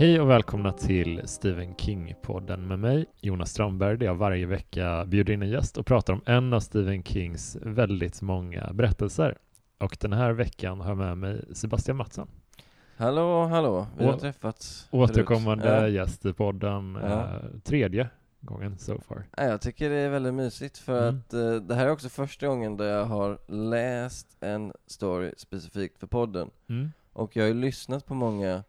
Hej och välkomna till Stephen King-podden med mig, Jonas Strandberg, där jag varje vecka bjuder in en gäst och pratar om en av Stephen Kings väldigt många berättelser. Och den här veckan har jag med mig Sebastian Mattsson. Hallå, hallå, vi har träffats Återkommande förut. Gäst i podden, Ja. eh, tredje gången so far. Ja, jag tycker det är väldigt mysigt för Mm. att eh, det här är också första gången där jag har läst en story specifikt för podden. Mm. Och jag har ju lyssnat på många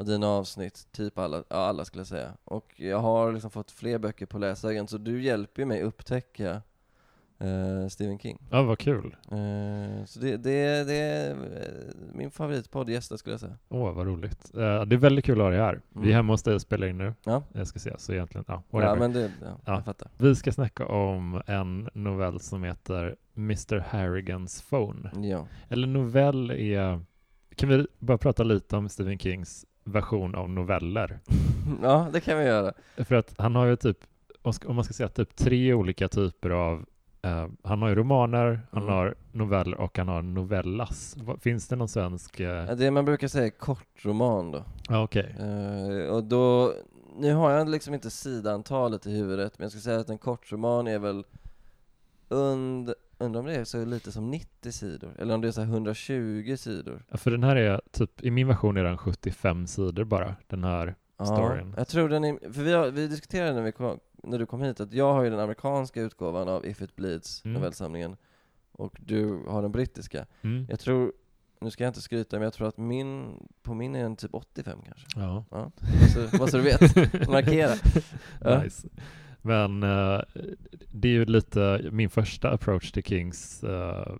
av dina avsnitt, typ alla, ja, alla skulle jag säga. Och jag har liksom fått fler böcker på läsvägen, så du hjälper mig upptäcka eh, Stephen King. Ja, vad kul. Eh, så det, det, det är min favoritpoddgäst skulle jag säga. Åh, vad roligt. Eh, det är väldigt kul att ha dig här. Vi är Mm. hemma hos dig och spelar in nu. Ja, Jag ska se, så egentligen, ja, ja whatever. men det, ja, Ja. jag fattar. Vi ska snacka om en novell som heter Mr. Harrigans Phone. Ja. Eller novell är... Kan vi bara prata lite om Stephen Kings version av noveller? ja, det kan vi göra. För att han har ju typ, om man ska säga typ tre olika typer av eh, han har ju romaner, han Mm. har noveller och han har novellas. Finns det någon svensk? Ja, Det man brukar säga är kortroman då. Ja, okej. Eh, och då, nu har jag liksom inte sidantalet i huvudet, men jag ska säga att en kortroman är väl und, undrar om det är så lite som 90 sidor, eller om det är så här 120 sidor. Ja, För den här är typ, i min version är den 75 sidor bara, den här. Storyn. jag tror den är, för vi, har, vi diskuterade när, vi kom, när du kom hit att jag har ju den amerikanska utgåvan av If It Bleeds, Mm. novellsamlingen, och du har den brittiska. Mm. Jag tror, nu ska jag inte skryta, men jag tror att min, på min är den typ 85 kanske. Ja. Ja, så, bara så du vet. Markera. Ja. Nice. Men eh, det är ju lite min första approach till Kings uh,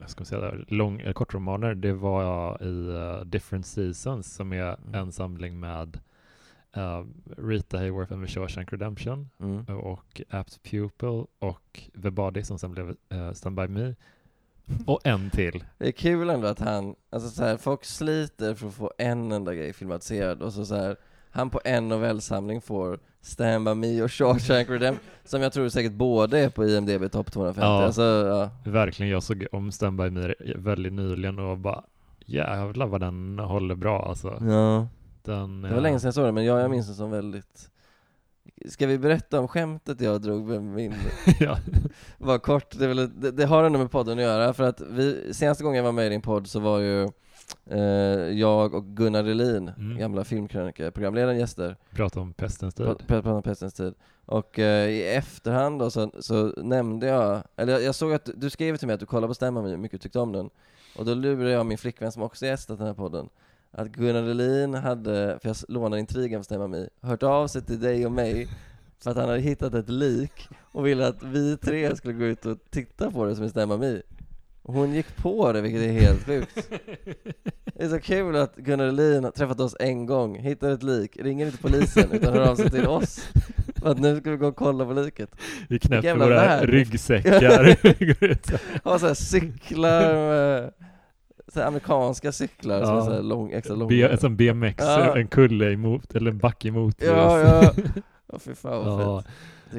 jag ska säga lång, eh, kortromaner. Det var i eh, Different Seasons som är Mm. en samling med eh, Rita Hayworth and the Shawshank Redemption Mm. och Apt Pupil och The Body som sen blev uh, Stand By Me och en till. Det är kul ändå att han, alltså så här, folk sliter för att få en enda grej filmatiserad och så, så här, han på en novellsamling får Stand By Me och Shawshank Redemption, som jag tror säkert båda är på IMDB topp 250. Ja. Alltså, ja. Verkligen, jag såg om Stand By Me väldigt nyligen och bara jävlar vad den håller bra alltså. ja. Den, Det var eh, länge sedan jag såg den, men jag, jag minns den som väldigt Ska vi berätta om skämtet jag drog med min, ja. var kort, det, väl, det, det har ändå med podden att göra, för att vi, senaste gången jag var med i din podd så var ju jag och Gunnar Relin, Mm. gamla filmkrönikor, programledaren gäster, Prata om pestens tid. Prat- pratade om pestens tid. Och eh, i efterhand då så, så nämnde jag, eller jag, jag såg att du, skrev till mig att du kollade på Stämman hur mycket du tyckte om den. Och då lurade jag min flickvän som också gästat den här podden, att Gunnar Relin hade, för jag lånade intrigen för Stämma mig, hört av sig till dig och mig för att han hade hittat ett lik och ville att vi tre skulle gå ut och titta på det som är Stämma mig. Och hon gick på det, vilket är helt sjukt. Det är så kul att Gunnar Relin har träffat oss en gång, hittar ett lik, ringer inte polisen utan hör av sig till oss. För att nu ska vi gå och kolla på liket. Vi knäpper våra värld. ryggsäckar. Har så här cyklar med, så här amerikanska cyklar som Ja. är så här lång, extra långa. B, som BMX, Ja. en kulle emot, eller en backe emot. Ja, ja. Åh fy fan vad Ja, fett.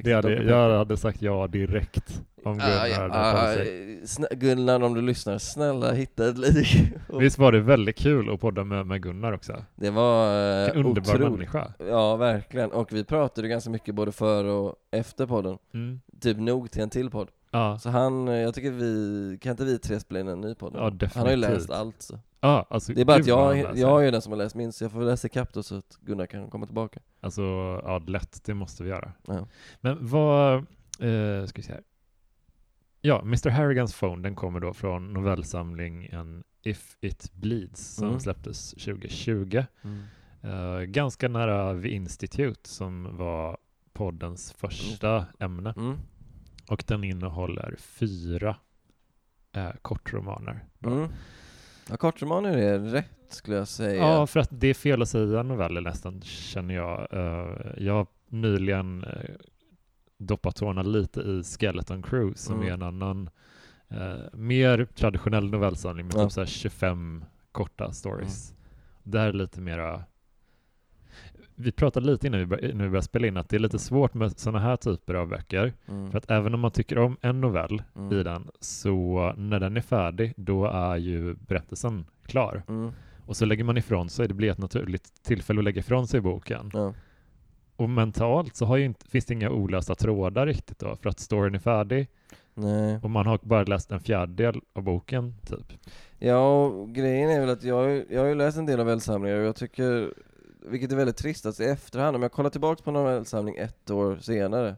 Det hade, jag hade sagt ja direkt om Gunnar Ah, ja, ah, snä- Gunnar om du lyssnar, snälla hitta ett lik. Och Visst var det väldigt kul att podda med, med Gunnar också? Det var eh, Vilken underbar otroligt. människa. Ja, verkligen. Och vi pratade ganska mycket både före och efter podden. Mm. Typ nog till en till podd. Ja. Så han, eh, jag tycker vi, kan inte vi tre spela in en ny podd? Ja, Han har ju definitivt. läst allt så. Ja, alltså Det är bara att jag, jag är ju den som har läst minst, jag får väl läsa ikapp då så att Gunnar kan komma tillbaka. Alltså, ja lätt, det måste vi göra. Ja. Men vad, eh, ska vi se här. Ja, Mr. Harrigans Phone, den kommer då från novellsamlingen If It Bleeds som Mm. släpptes 2020. Eh, ganska nära The Institute som var poddens första ämne. Mm. Och den innehåller fyra eh, kortromaner. Mm. Ja, kortromaner är rätt skulle jag säga. Ja, för att det är fel att säga noveller nästan, känner jag. Eh, jag har nyligen uh, doppat tårna lite i Skeleton Crew, som Mm. är en annan, eh, mer traditionell novellsamling med Ja. typ så här 25 korta stories. Där är lite mera vi pratade lite innan vi, bör, innan vi började spela in att det är lite svårt med sådana här typer av böcker. Mm. För att även om man tycker om en novell Mm. i den, så när den är färdig, då är ju berättelsen klar. Mm. Och så lägger man ifrån sig, det blir ett naturligt tillfälle att lägga ifrån sig boken. Ja. Och mentalt så har ju inte, finns det inga olösta trådar riktigt då, för att storyn är färdig Nej. och man har bara läst en fjärdedel av boken, typ. Ja, och grejen är väl att jag, jag har ju läst en del av novellsamlingar och jag tycker, vilket är väldigt trist, att i efterhand, om jag kollar tillbaka på novellsamling ett år senare,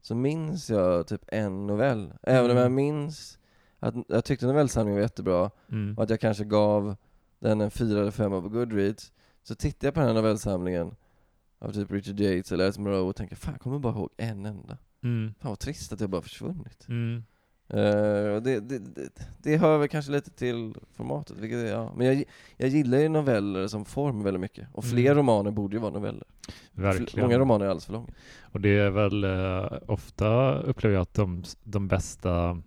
så minns jag typ en novell. Även om Mm. jag minns att jag tyckte novellsamlingen var jättebra, Mm. och att jag kanske gav den en fyra eller femma på Goodreads, så tittar jag på den här novellsamlingen av typ Richard Yates eller Munro och tänker fan jag kommer bara ihåg en enda. Mm. Fan vad trist att jag bara försvunnit. Mm. Och det, det, det, det hör väl kanske lite till formatet, vilket ja. Men jag, jag gillar ju noveller som form väldigt mycket. Och fler Mm. romaner borde ju vara noveller. Verkligen. Många romaner är alldeles för långa. Och det är väl eh, ofta upplever jag att de, de bästa,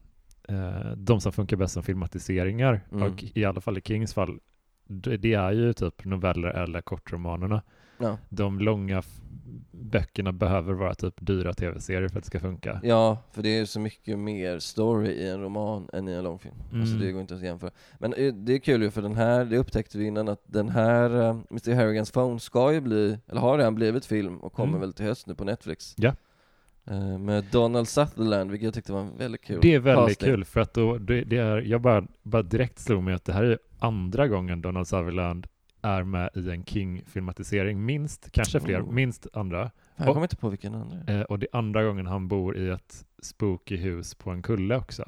eh, de som funkar bäst som filmatiseringar, Mm. och i alla fall i Kings fall, det, är ju typ noveller eller kortromanerna. Ja. De långa böckerna behöver vara typ dyra tv-serier för att det ska funka. ja, för det är så mycket mer story i en roman än i en långfilm. Alltså Mm. det går inte att jämföra. Men eh, det är kul ju för den här, det upptäckte vi innan att den här uh, Mr Harrigans Phone ska ju bli, eller har redan blivit film och kommer Mm. väl till höst nu på Netflix. Ja. Eh, med Donald Sutherland, vilket jag tyckte var väldigt kul Det är väldigt casting. kul för att då, det, det är, jag bara, bara direkt slog mig att det här är andra gången Donald Sutherland är med i en King-filmatisering, minst, kanske fler, Oh. minst andra. Jag kommer inte på vilken andra. Eh, och det är andra gången han bor i ett spooky hus på en kulle också.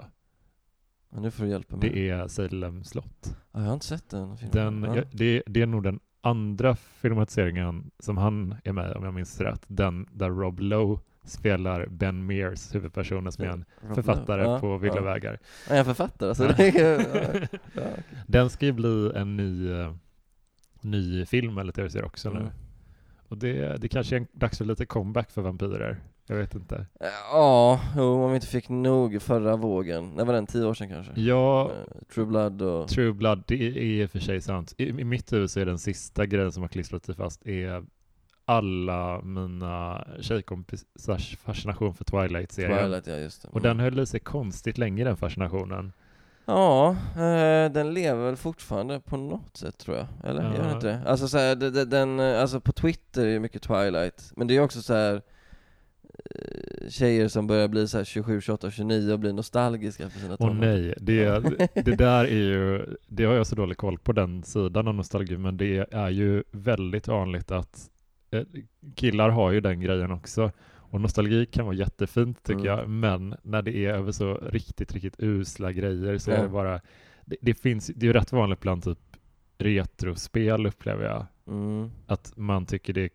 Ja, nu får du hjälpa mig. Det är Salem slott. Ja, jag har inte sett den filmen. Den, ja. det, det är nog den andra filmatiseringen som han är med om jag minns rätt. Den där Rob Lowe spelar Ben Mears, huvudpersonen som är en Rob författare Lowe. På Vilda ja. jag är författare, alltså. Ja. Det är. Den ska ju bli en ny, eh, ny film eller tv-serie också nu. Mm. Och det, det kanske är en, dags för lite comeback för vampyrer. Jag vet inte. Ja, jo, om vi inte fick nog förra vågen. När var den? Tio år sedan kanske? Ja, Eh, True Blood och... True Blood, det är i och för sig sant. I, I mitt huvud så är den sista grejen som har klistrat sig fast är alla mina tjejkompisars fascination för Twilight-serien. Twilight, ja just det. Och den höll i sig konstigt länge den fascinationen. Ja, eh, den lever väl fortfarande på något sätt tror jag. Eller? Gör den Ja. inte det? Alltså så här, det- den, eh, alltså på Twitter är det mycket Twilight. Men det är också så här eh, tjejer som börjar bli så här 27, 28, 29 och blir nostalgiska för sina Åh tonår. nej, det, det där är ju, det har jag så dålig koll på den sidan av nostalgi, men det är ju väldigt vanligt att eh, killar har ju den grejen också. Och nostalgi kan vara jättefint tycker Mm. jag, men när det är över så riktigt, riktigt usla grejer så är Ja. det bara, det, det finns, det är ju rätt vanligt bland typ retrospel upplever jag, Mm. att man tycker det är,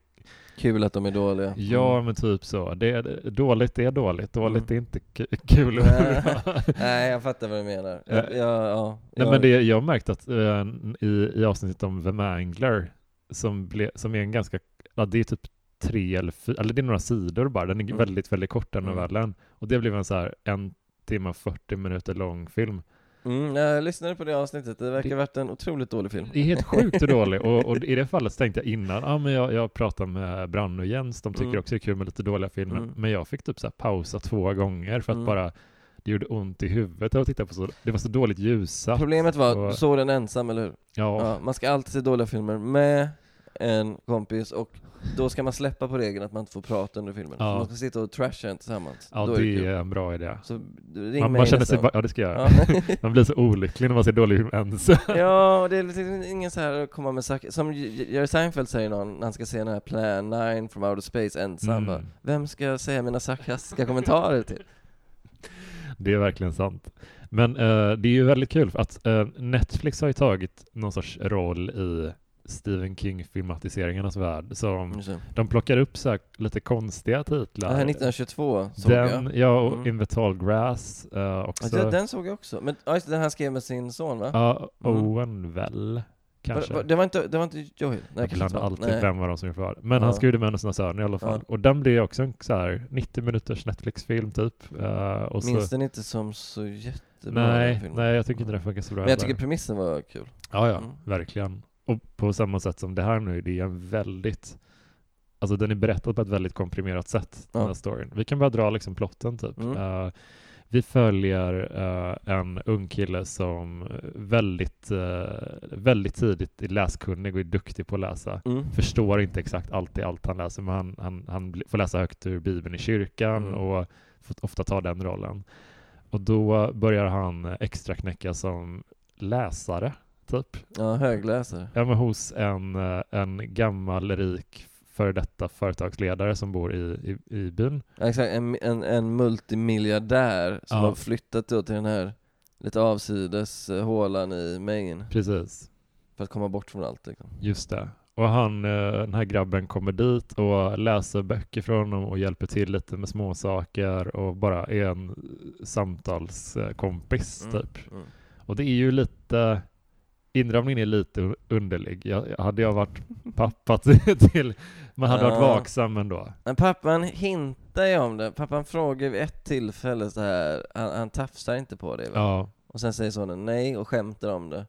Kul att de är dåliga. ja Mm. men typ så, det är, dåligt är dåligt, dåligt Mm. är inte ku- kul. Nej. Nej, jag fattar vad du menar. Jag, jag, ja, Nej, jag, men det, jag har märkt att eh, i, i avsnittet om The Mangler, som, ble, som är en ganska, ja, det är typ tre eller fyra, eller det är några sidor bara, den är Mm. väldigt, väldigt kort den Mm. novellen. Och det blev en så här en timme och 40 minuter lång film. mm, jag lyssnade på det avsnittet, det verkar Det- ha varit en otroligt dålig film. Det är helt sjukt hur dålig, och, och i det fallet så tänkte jag innan, ja men jag, jag pratar med Branne och Jens, de tycker Mm. också det är kul med lite dåliga filmer, Mm. men jag fick typ så här pausa två gånger för att Mm. bara, det gjorde ont i huvudet av att titta på så, det var så dåligt ljussatt. Problemet var, och- du såg den ensam, eller hur? Ja, Ja, man ska alltid se dåliga filmer med en kompis och då ska man släppa på regeln att man inte får prata under filmen. Ja. Man ska sitta och trasha den tillsammans. ja då det är det kul. är en bra idé. Så ring Man, mig man känner sig bara, ja det ska jag göra. Ja. Man blir så olycklig när man ser dålig film ensam. ja, och det är liksom ingen så här att komma med saker, som Jerry Seinfeld säger någon, när han ska se den här Plan 9 from outer space ensam Mm. bara, Vem ska jag säga mina sarkastiska kommentarer till? Det är verkligen sant. Men eh, det är ju väldigt kul för att eh, Netflix har ju tagit någon sorts roll i Stephen King-filmatiseringarnas värld. Så det. de plockar upp så här lite konstiga Det titlar. här 1922 såg den, jag. ja, och Mm. Tall grass eh, också. Ja, den, såg jag också. Men ja, just det, den han skrev med sin son va? Ja, Mm. Owen väl, kanske. Va- va- Det var inte, det var inte Joel? Nej, jag blandar alltid Nej. vem var de som gjorde vad. Men Ja. han skrev det med en sina söner i alla fall. Ja. Och den blev också en så här 90 minuters Netflix-film typ. Eh, och så, Minns den inte som så jättebra nej, nej, jag tycker inte den funkar så bra Men jag tycker premissen var kul. Ja, ja, Mm. verkligen. Och på samma sätt som det här nu, det är en väldigt, alltså den är berättad på ett väldigt komprimerat sätt, den Ja. här storyn. Vi kan bara dra liksom plotten typ. Mm. Eh, Vi följer eh, en ung kille som väldigt, eh, väldigt tidigt är läskunnig och är duktig på att läsa. Mm. Förstår inte exakt alltid allt han läser, men han, han, han får läsa högt ur Bibeln i kyrkan Mm. och får ofta ta den rollen. Och då börjar han extra knäcka som läsare, typ. Ja, högläsare. Ja, men hos en, eh, en gammal rik före detta företagsledare som bor i, i, i byn. Ja, exakt, en, en, en multimiljardär som Ja. har flyttat då till den här lite avsides eh, hålan i Maine Precis, för att komma bort från allt liksom. just det. Och han, eh, den här grabben kommer dit och läser böcker från honom och hjälper till lite med småsaker och bara är en samtalskompis Mm. typ. Mm. Och det är ju lite, inramningen är lite un- underlig. Jag, hade jag varit pappa till, man hade varit Ja. vaksam ändå. Men pappan hintar ju om det, pappan frågar vid ett tillfälle så här, han, han tafsar inte på det va? Ja, Och sen säger sonen nej och skämtar om det.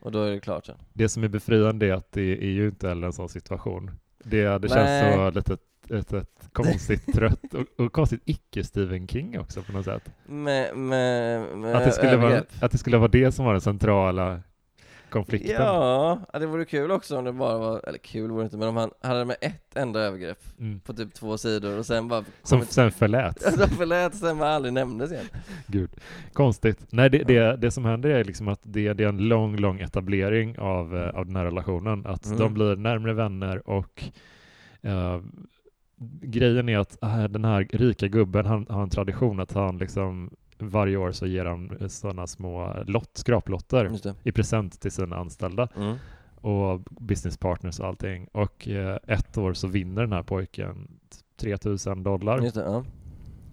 Och då är det klart sen. det som är befriande är att det är ju inte heller en sån situation. Det, det känns så lite ett, ett konstigt trött och, och konstigt icke-Stephen King också på något sätt. Med, med, med Att det, skulle vara, övergrepp. att det skulle vara det som var den centrala konflikten. Ja, det vore kul också om det bara var, eller kul vore det inte, men om han hade med ett enda övergrepp Mm. på typ två sidor och sen bara Som kommit- sen förläts. Alltså förlät sen bara aldrig nämndes igen. Gud, konstigt. Nej, det, det, det som händer är liksom att det, det är en lång, lång etablering av, eh, av den här relationen. Att Mm. de blir närmare vänner och eh, grejen är att eh, den här rika gubben, han har en tradition att han liksom varje år så ger han sådana små lott, skraplotter i present till sina anställda Mm. och business partners och allting. Och eh, ett år så vinner den här pojken 3000 dollar det, ja.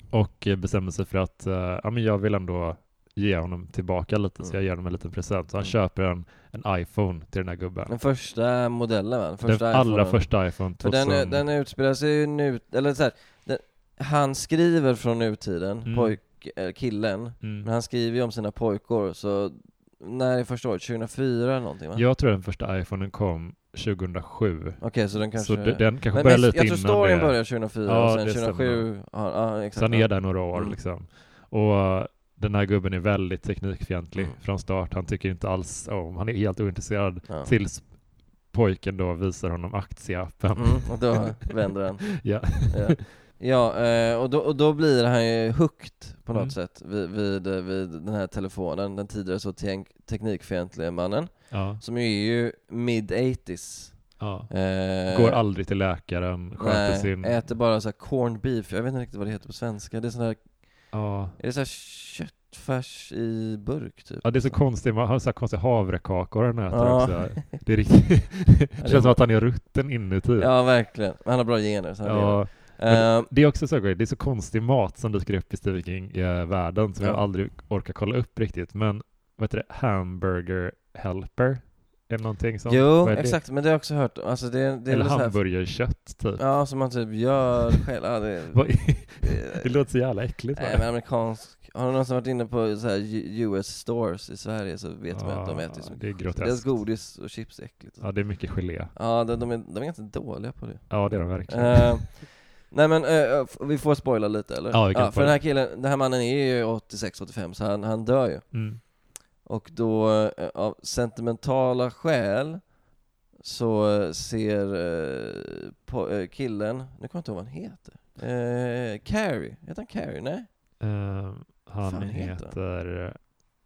och eh, bestämmer sig för att eh, ja, men jag vill ändå ge honom tillbaka lite, så Mm. jag ger honom en liten present. Så han Mm. köper en, en iPhone till den här gubben. Den första modellen va? Första den allra första iPhone För 2000. den, den utspelar sig ju nu, eller så här, den, han skriver från nutiden, Mm. pojk, eller killen, mm. men han skriver ju om sina pojkor, så när är första året? 2004 eller någonting va? Jag tror den första iPhonen kom 2007. Okej, så den kanske... Så de- den kanske men, börjar men lite jag tror innan storyn det. börjar 2004 Ja, och sen det 2007, ja, ja exakt. Så han är där några år Mm. liksom. Och eh, den här gubben är väldigt teknikfientlig Mm. från start. Han tycker inte alls om, han är helt ointresserad ja. tills pojken då visar honom aktieappen. Mm, och då vänder han. Ja. Ja, ja eh, och, då, och då blir han ju hooked på något Mm. sätt vid, vid, vid den här telefonen, den tidigare så te- teknikfientliga mannen, Ja, som ju är ju mid-80s. ja. Eh, Går aldrig till läkaren, sköter nej, sin... äter bara så här corned beef, jag vet inte riktigt vad det heter på svenska, det är sån här, Ja. är det så här köttfärs i burk typ? ja, det är så konstigt. Man har så här konstiga havrekakor han äter Ja. också. Det är riktigt... det känns som att han är rutten inuti. Ja verkligen, han har bra gener så han lever. Men Eh, det är också så det är så konstig mat som dyker upp i Stephen King-världen som Ja. jag aldrig orkar kolla upp riktigt. Men vad heter det? Hamburger helper? Är det någonting som... jo, det? exakt, men det har jag också hört, alltså det, det är Eller hamburgerkött typ. Ja, som man typ gör själv, ja, det, det, låter så jävla äckligt. Nej men amerikansk, har du någonsin varit inne på så här US stores i Sverige så vet man att de äter så det är groteskt. Deras godis och chips är äckligt. Ja, det är mycket gelé. Ja, de, de, är, de är ganska dåliga på det. Ja, det är de verkligen. Eh, nej men, f- vi får spoila lite eller? Ja, vi kan för spoila. den här killen, den här mannen är ju 86-85 så han, han dör ju. Mm. Och då, eh, av sentimentala skäl så ser på, eh, killen, nu kommer jag inte ihåg vad han heter. Eh, Carrie, heter han Carrie? Nej? Eh, han Fan heter heter...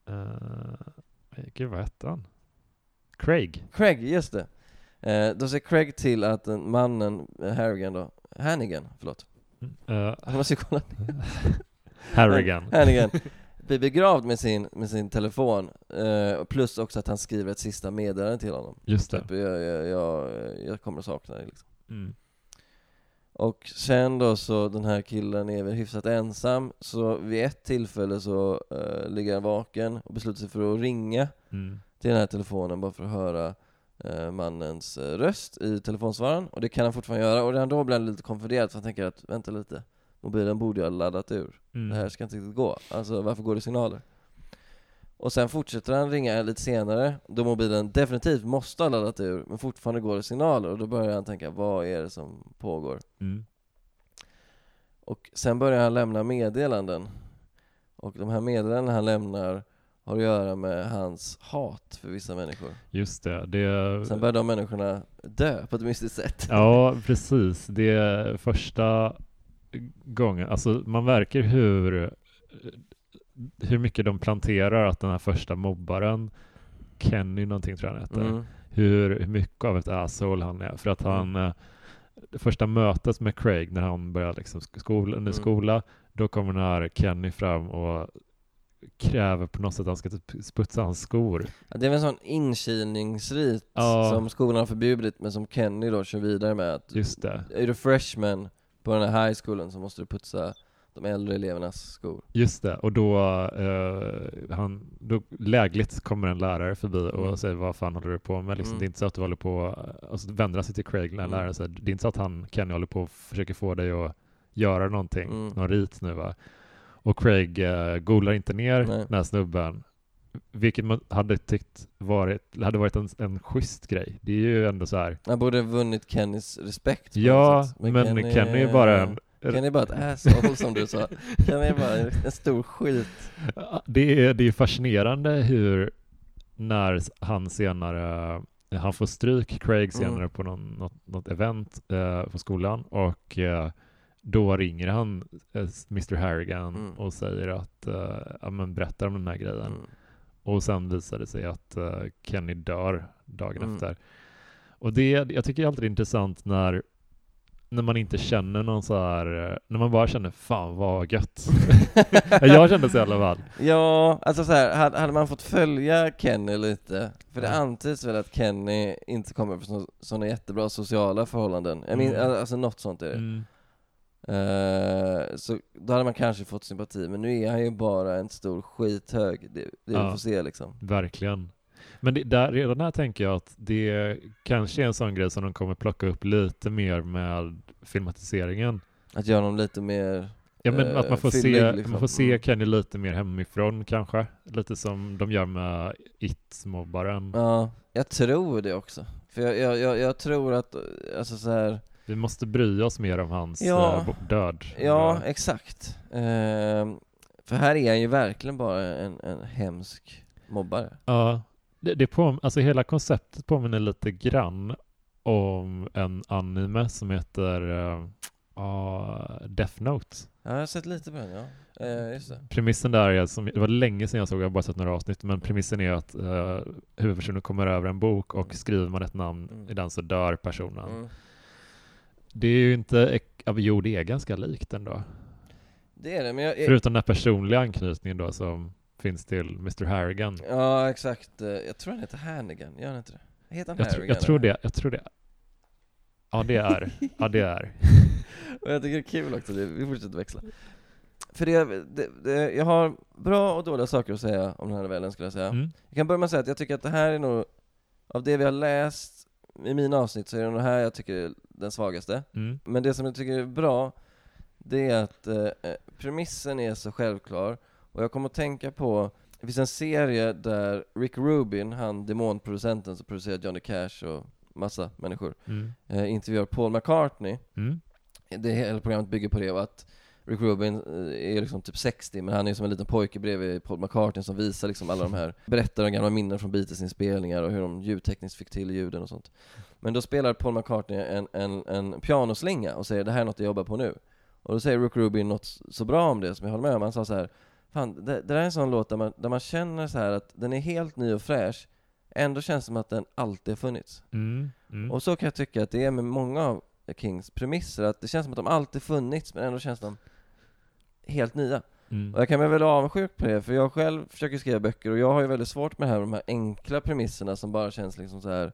Uh, gud, vad hette han? Craig. Craig, just det. Eh, då ser Craig till att mannen, eh, Harrigan då, Hannigan, förlåt. Uh, Jag måste ju kolla. Harrigan. Hannigan. Blir begravd med sin, med sin telefon, eh, plus också att han skriver ett sista meddelande till honom. Just det. Typ, jag, jag, jag, jag kommer att sakna dig liksom. Mm. Och sen då så, den här killen är väl hyfsat ensam, så vid ett tillfälle så eh, ligger han vaken och beslutar sig för att ringa Mm. till den här telefonen bara för att höra mannens eh, röst i telefonsvararen och det kan han fortfarande göra och redan då blir han lite konfunderad för han tänker att vänta lite mobilen borde jag ha laddat ur Mm. det här ska inte riktigt gå, alltså varför går det signaler? Och sen fortsätter han ringa lite senare då mobilen definitivt måste ha laddat ur men fortfarande går det signaler och då börjar han tänka vad är det som pågår? Mm. Och sen börjar han lämna meddelanden Och de här meddelanden han lämnar har att göra med hans hat för vissa människor. Just det. det... Sen börjar de människorna dö på ett mystiskt sätt. Ja, precis. Det är första gången, alltså man verkar hur, hur mycket de planterar att den här första mobbaren, Kenny någonting tror jag han heter, Mm. hur, hur mycket av ett asshole han är. För att han, Mm. eh, det första mötet med Craig när han börjar liksom skola, under Mm. skola, då kommer den här Kenny fram och kräver på något sätt att han ska typ sputsa hans skor. Ja, det är väl en sån inkilningsrit Ja. som skolan har förbjudit men som Kenny då kör vidare med att Just det. är du freshman på den här high schoolen så måste du putsa de äldre elevernas skor. Just det, och då, eh, han, då lägligt kommer en lärare förbi och Mm. säger vad fan håller du på med? Liksom, Mm. Det är inte så att du håller på, och så vänder han sig till Craig, den här Mm. läraren, säger, det är inte så att han, Kenny, håller på och försöker få dig att göra någonting, Mm. någon rit nu va? Och Craig eh, golar inte ner Nej. den här snubben, vilket man hade tyckt varit, hade varit en, en schysst grej. Det är ju ändå så här, Han borde ha vunnit Kennys respekt ja, sätt. men, Kenny, är bara en Kenny är bara ett asshole som du sa. Kenny är bara en, en stor skit. Det är, det är fascinerande hur när han senare, han får stryk, Craig senare Mm. på någon, något, något event eh, på skolan och eh, då ringer han eh, Mr Harrigan Mm. och säger att, eh, ja men berättar om den här grejen. Mm. Och sen visar det sig att eh, Kenny dör dagen Mm. efter. Och det, jag tycker alltid det är intressant när när man inte känner någon så här, när man bara känner fan vad gött. jag kände så i alla fall. Ja, alltså så här, hade, man fått följa Kenny lite, för det antyds väl att Kenny inte kommer från sådana jättebra sociala förhållanden. Jag min, Mm. alltså något sånt är det. Eh, så då hade man kanske fått sympati, men nu är han ju bara en stor skithög. Det, det Ja. vi får se liksom. Verkligen. Men det, där, redan här tänker jag att det kanske är en sån grej som de kommer plocka upp lite mer med filmatiseringen. Att göra honom lite mer Ja men Eh, att man får, fyllig, se, liksom. man får se Mm. Kenny lite mer hemifrån kanske. Lite som de gör med It-mobbaren. Ja, jag tror det också. För jag, jag, jag, jag tror att, alltså så här, Vi måste bry oss mer om hans Ja. eh, död. ja exakt. Ehm, för här är han ju verkligen bara en, en hemsk mobbare. Ja, det, det på, alltså hela konceptet påminner lite grann om en anime som heter uh, Death Note. Ja, jag har sett lite på den, ja. Eh, just det. Premissen där är, som, det var länge sedan jag såg, jag har bara sett några avsnitt, men premissen är att uh, huvudpersonen kommer över en bok och skriver man ett namn Mm. i den så dör personen. Mm. Det är ju inte, jo det är ganska likt ändå. Det är det, men jag... Förutom den här personliga anknytningen då som finns till Mr Harrigan. ja, exakt. Jag tror han heter Hannigan, gör han inte det? Heter han Jag, Harrigan? jag tror det, jag tror det. Ja det är, ja det är. Och jag tycker det är kul också, vi fortsätter växla. För det, det, det, jag har bra och dåliga saker att säga om den här novellen skulle jag säga. Mm. Jag kan börja med att säga att jag tycker att det här är nog, av det vi har läst i mina avsnitt så är det nog här jag tycker är den svagaste. Mm. Men det som jag tycker är bra, det är att eh, eh, premissen är så självklar, och jag kommer att tänka på, det finns en serie där Rick Rubin, han demonproducenten som producerar Johnny Cash och massa människor, Mm. eh, intervjuar Paul McCartney. Mm. Det hela programmet bygger på det, och att Rick Rubin eh, är liksom typ 60, men han är som en liten pojke bredvid Paul McCartney som visar liksom alla de här, berättar om gamla minnen från Beatles-inspelningar och hur de ljudtekniskt fick till ljuden och sånt. Men då spelar Paul McCartney en, en, en pianoslinga och säger det här är något jag jobbar på nu. Och då säger Rick Rubin något så bra om det som jag håller med om. Han sa så här, Fan, det, det där är en sån låt där man, där man känner så här att den är helt ny och fräsch, ändå känns det som att den alltid har funnits. Mm. Mm. Och så kan jag tycka att det är med många av Kings premisser, att det känns som att de alltid funnits, men ändå känns de helt nya. Mm. Och jag kan vara väldigt avundsjuk på det, för jag själv försöker skriva böcker och jag har ju väldigt svårt med det här, de här enkla premisserna som bara känns liksom så här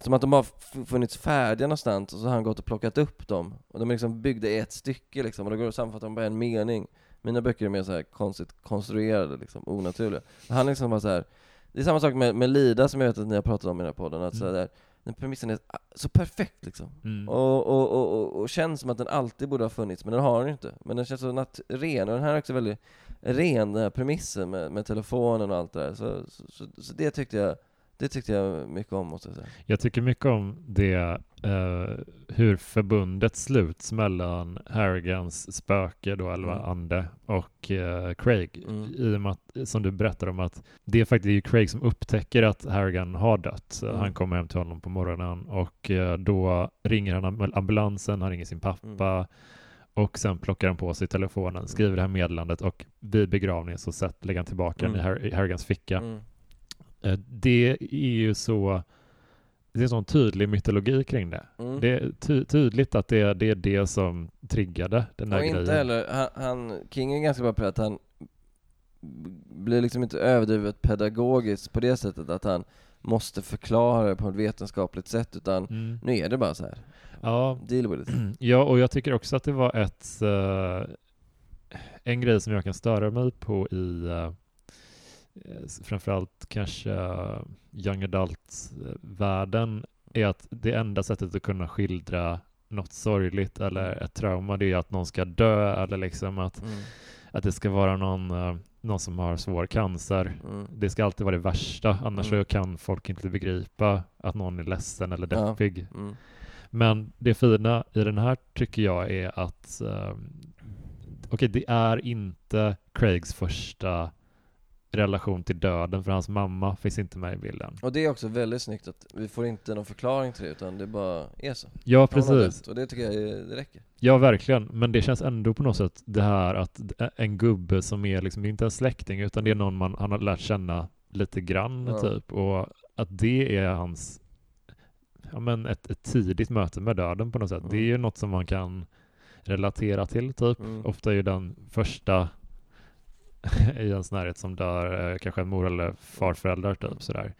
som att de har funnits färdiga någonstans och så har han gått och plockat upp dem. Och de är liksom byggda i ett stycke liksom, och då går det att sammanfatta dem på en mening. Mina böcker är mer så här konstigt konstruerade, liksom, onaturliga. Han liksom bara så här. Det är samma sak med, med Lida som jag vet att ni har pratat om i den här podden, att så Mm. där, den premissen är så perfekt liksom. Mm. Och, och, och, och, och känns som att den alltid borde ha funnits, men den har den inte. Men den känns så ren, och den här är också väldigt ren, den här premissen med, med telefonen och allt det där. Så, så, så, så det tyckte jag det tyckte jag mycket om måste jag säga. Jag tycker mycket om det eh, hur förbundet sluts mellan Harrigans spöke då, eller Mm. ande, och eh, Craig. Mm. I och med att, som du berättar om att det är faktiskt Craig som upptäcker att Harrigan har dött. Mm. Han kommer hem till honom på morgonen och eh, då ringer han am- ambulansen, han ringer sin pappa Mm. och sen plockar han på sig telefonen, skriver det här meddelandet och vid begravningen så sätt, lägger han tillbaka den i, Mm. Harrigans ficka. Mm. Eh, Det är ju så, det är en sån tydlig mytologi kring det. Mm. Det är ty tydligt att det är, det är det som triggade den och grejen. inte heller, han, han, King är ganska bra på det att han blir liksom inte överdrivet pedagogisk på det sättet att han måste förklara det på ett vetenskapligt sätt utan Mm. nu är det bara så här. Ja, deal with it. ja, och jag tycker också att det var ett eh, en grej som jag kan störa mig på i uh, framförallt kanske uh, young adult-världen är att det enda sättet att kunna skildra något sorgligt eller ett trauma det är att någon ska dö eller liksom att, Mm. att det ska vara någon, eh, någon som har svår cancer. Mm. Det ska alltid vara det värsta, annars Mm. så kan folk inte begripa att någon är ledsen eller Ja. deppig. Mm. Men det fina i den här tycker jag är att uh, okej, det är inte Craigs första relation till döden för hans mamma finns inte med i bilden. Och det är också väldigt snyggt att vi får inte någon förklaring till det utan det bara är så. Ja, precis. Och det tycker jag är, det räcker. Ja, verkligen. Men det känns ändå på något sätt det här att en gubbe som är liksom inte en släkting utan det är någon man han har lärt känna lite grann Ja. typ och att det är hans ja men ett, ett tidigt möte med döden på något sätt. Mm. Det är ju något som man kan relatera till typ. Mm. Ofta är ju den första i ens närhet som dör eh, kanske en mor eller farföräldrar typ sådär.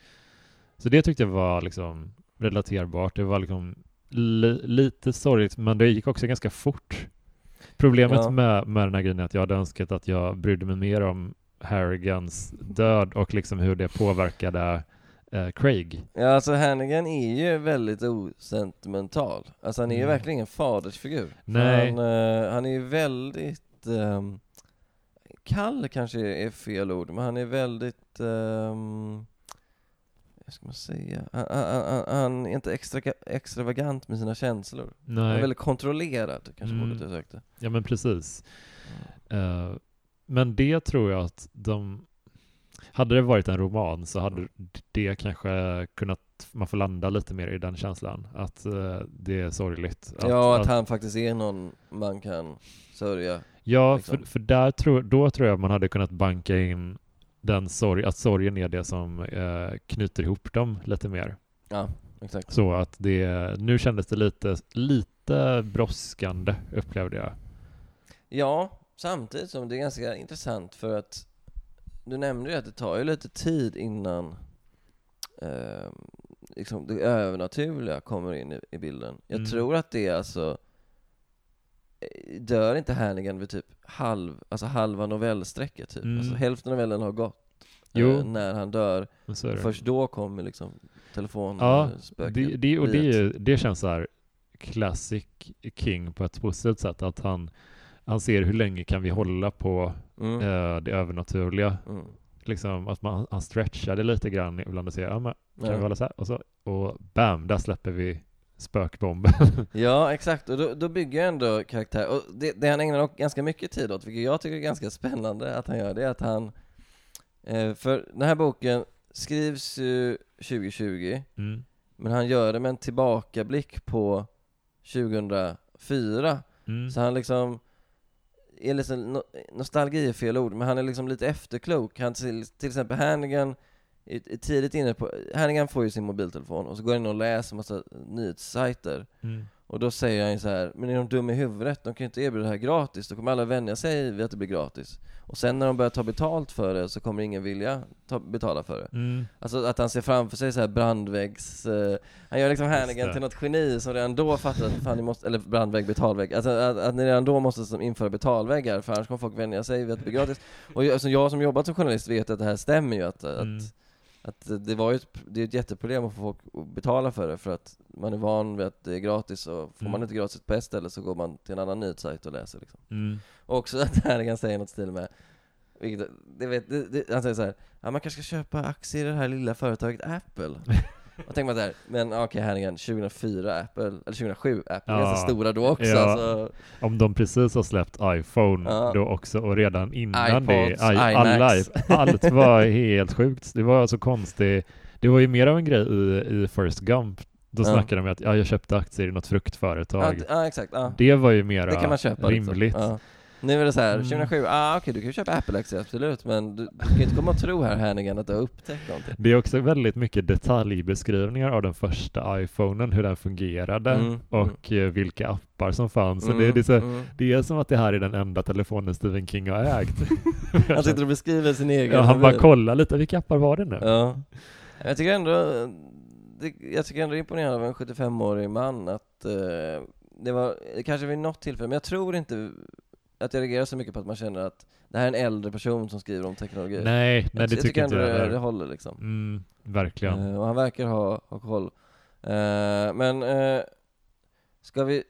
Så det tyckte jag var liksom relaterbart. Det var liksom li, lite sorgligt men det gick också ganska fort. Problemet Ja. med, med den här grejen är att jag hade önskat att jag brydde mig mer om Harrigans död och liksom hur det påverkade eh, Craig. Ja alltså Hannigan är ju väldigt osentimental. Alltså han är ju Mm. verkligen ingen fadersfigur. Nej. Han, eh, han är ju väldigt ehm, kall kanske är fel ord, men han är väldigt um, ska man säga? Han, han, han, är inte extra, extravagant med sina känslor. Han är Nej, väldigt kontrollerad, kanske Mm. ordet jag sökte. ja men precis. Eh, men det tror jag att de... Hade det varit en roman så hade det kanske kunnat... Man får landa lite mer i den känslan. Att eh, det är sorgligt. ja, att, han faktiskt är någon man kan sörja. Ja, liksom. för, för där tror, då tror jag man hade kunnat banka in den sorg, att sorgen är det som eh, knyter ihop dem lite mer. Ja, exakt. Så att det, nu kändes det lite, lite brådskande upplevde jag. Ja, samtidigt som det är ganska intressant för att du nämnde ju att det tar ju lite tid innan eh, liksom det övernaturliga kommer in i, i bilden. Jag Mm. tror att det är alltså Dör inte Hannigan vid typ halv, alltså halva novellsträcket typ? Mm. Alltså hälften av novellen har gått Jo. eh, när han dör. Först då kommer liksom telefon Ja, det, det, och det, det känns så här classic King på ett positivt sätt. Att han, han ser hur länge kan vi hålla på Mm. eh, det övernaturliga. Mm. Liksom att man, han stretchar det lite grann ibland och säger ja men kan Ja. vi hålla så här? Och, så, och bam, där släpper vi spökbomben. Ja, exakt. Och då, då bygger jag ändå karaktär. Och det, det han ägnar ganska mycket tid åt, vilket jag tycker är ganska spännande att han gör, det är att han... Eh, för den här boken skrivs ju 2020, mm. men han gör det med en tillbakablick på 2004. Mm. Så han liksom... Är liksom, no, nostalgi är fel ord, men han är liksom lite efterklok. Han till, till exempel Hannigan tidigt inne på... Hannigan får ju sin mobiltelefon och så går han in och läser massa nyhetssajter. Mm. Och då säger han ju så här, men är de dumma i huvudet? De kan ju inte erbjuda det här gratis, då kommer alla vänja sig vid att det blir gratis. Och sen när de börjar ta betalt för det så kommer ingen vilja ta, betala för det. Mm. Alltså att han ser framför sig så här brandväggs... Eh, han gör liksom Hannigan till något geni som redan då fattar att fan ni måste, eller brandvägg, betalvägg. Alltså att, att ni redan då måste som införa betalväggar för annars kommer folk vänja sig vid att det blir gratis. Och alltså jag som jobbat som journalist vet att det här stämmer ju att, Mm. att att det var ju ett, det är ett jätteproblem att få folk att betala för det för att man är van vid att det är gratis och får man Mm. inte gratis på ett ställe så går man till en annan nyhetssajt och läser liksom. Mm. Och också att Hannigan säger något stil med vilket, det vet, det, det, han säger så här, ja man kanske ska köpa aktier i det här lilla företaget Apple. Och tänker man såhär, men okej okay, här igen, 2004 Apple, eller 2007 Apple, Ja. ganska stora då också. Ja. Så, Om de precis har släppt iPhone Ja. då också och redan innan det, iPods, i, alla, allt var helt sjukt. Det var så konstigt. Det var ju mer av en grej i, i First Gump. Då Ja. snackade de om att ja, jag köpte aktier i något ja, fruktföretag. d- ja exakt, ja. Det var ju det man köpa rimligt. Liksom. Nu är det så här, Mm. 2007, ah, okej du kan ju köpa Apple-aktier absolut, men du, du kan ju inte komma och tro här Hannigan att du har upptäckt någonting. Det är också väldigt mycket detaljbeskrivningar av den första iPhonen, hur den fungerade Mm, mm. och eh, vilka appar som fanns. Så det, det, är så, mm. det är som att det här är den enda telefonen Stephen King har ägt. Han sitter och beskriver sin egen ja, han bara kollar lite, vilka appar var det nu? Ja. Jag tycker ändå, det, jag tycker ändå det är imponerande av en 75-årig man att eh, det var, kanske vid något tillfälle, men jag tror inte att jag reagerar så mycket på att man känner att det här är en äldre person som skriver om teknologi. Nej, nej jag, det jag tycker inte jag det, det håller liksom. Mm, verkligen. Eh, och han verkar ha, ha koll. Eh, men, eh, ska vi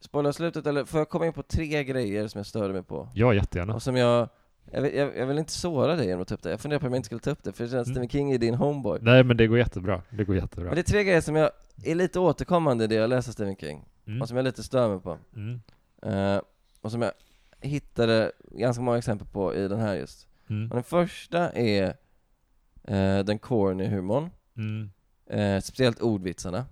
spoila slutet eller får jag komma in på tre grejer som jag störde mig på? Ja, jättegärna. Och som jag, jag vill, jag, jag vill inte såra dig genom att ta upp det. Jag funderar på om jag inte skulle ta upp det, för det känns Mm. Stephen King är din homeboy. Nej, men det går jättebra. Det går jättebra. Men det är tre grejer som jag är lite återkommande i det jag läser Stephen King, Mm. och som jag lite stör mig på. Mm. Eh, och som jag hittade ganska många exempel på i den här just. Mm. Och den första är eh, den corny humorn, Mm. eh, speciellt ordvitsarna.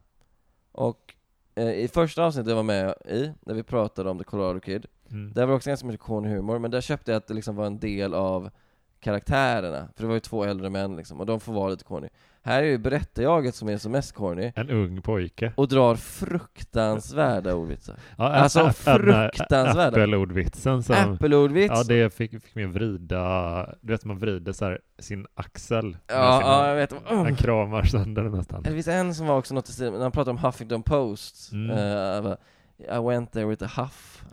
Och eh, i första avsnittet jag var med i, där vi pratade om The Colorado Kid, Mm. där var också ganska mycket corny humor, men där köpte jag att det liksom var en del av karaktärerna, för det var ju två äldre män liksom, och de får vara lite corny. Här är ju berättarjaget som är som mest corny, En ung pojke. och drar fruktansvärda ordvitsar. Ja, Alltså, fruktansvärda. Apple-ordvitsen som... Apple-ordvits! Ja, det fick, fick mig vrida... Du vet, man vrider så här sin axel. ja, sin ja, jag vet. Han kramar sönder den nästan. Det finns en som var också något i stil, när han pratar om Huffington Post, Mm. bara, I went there with a huff.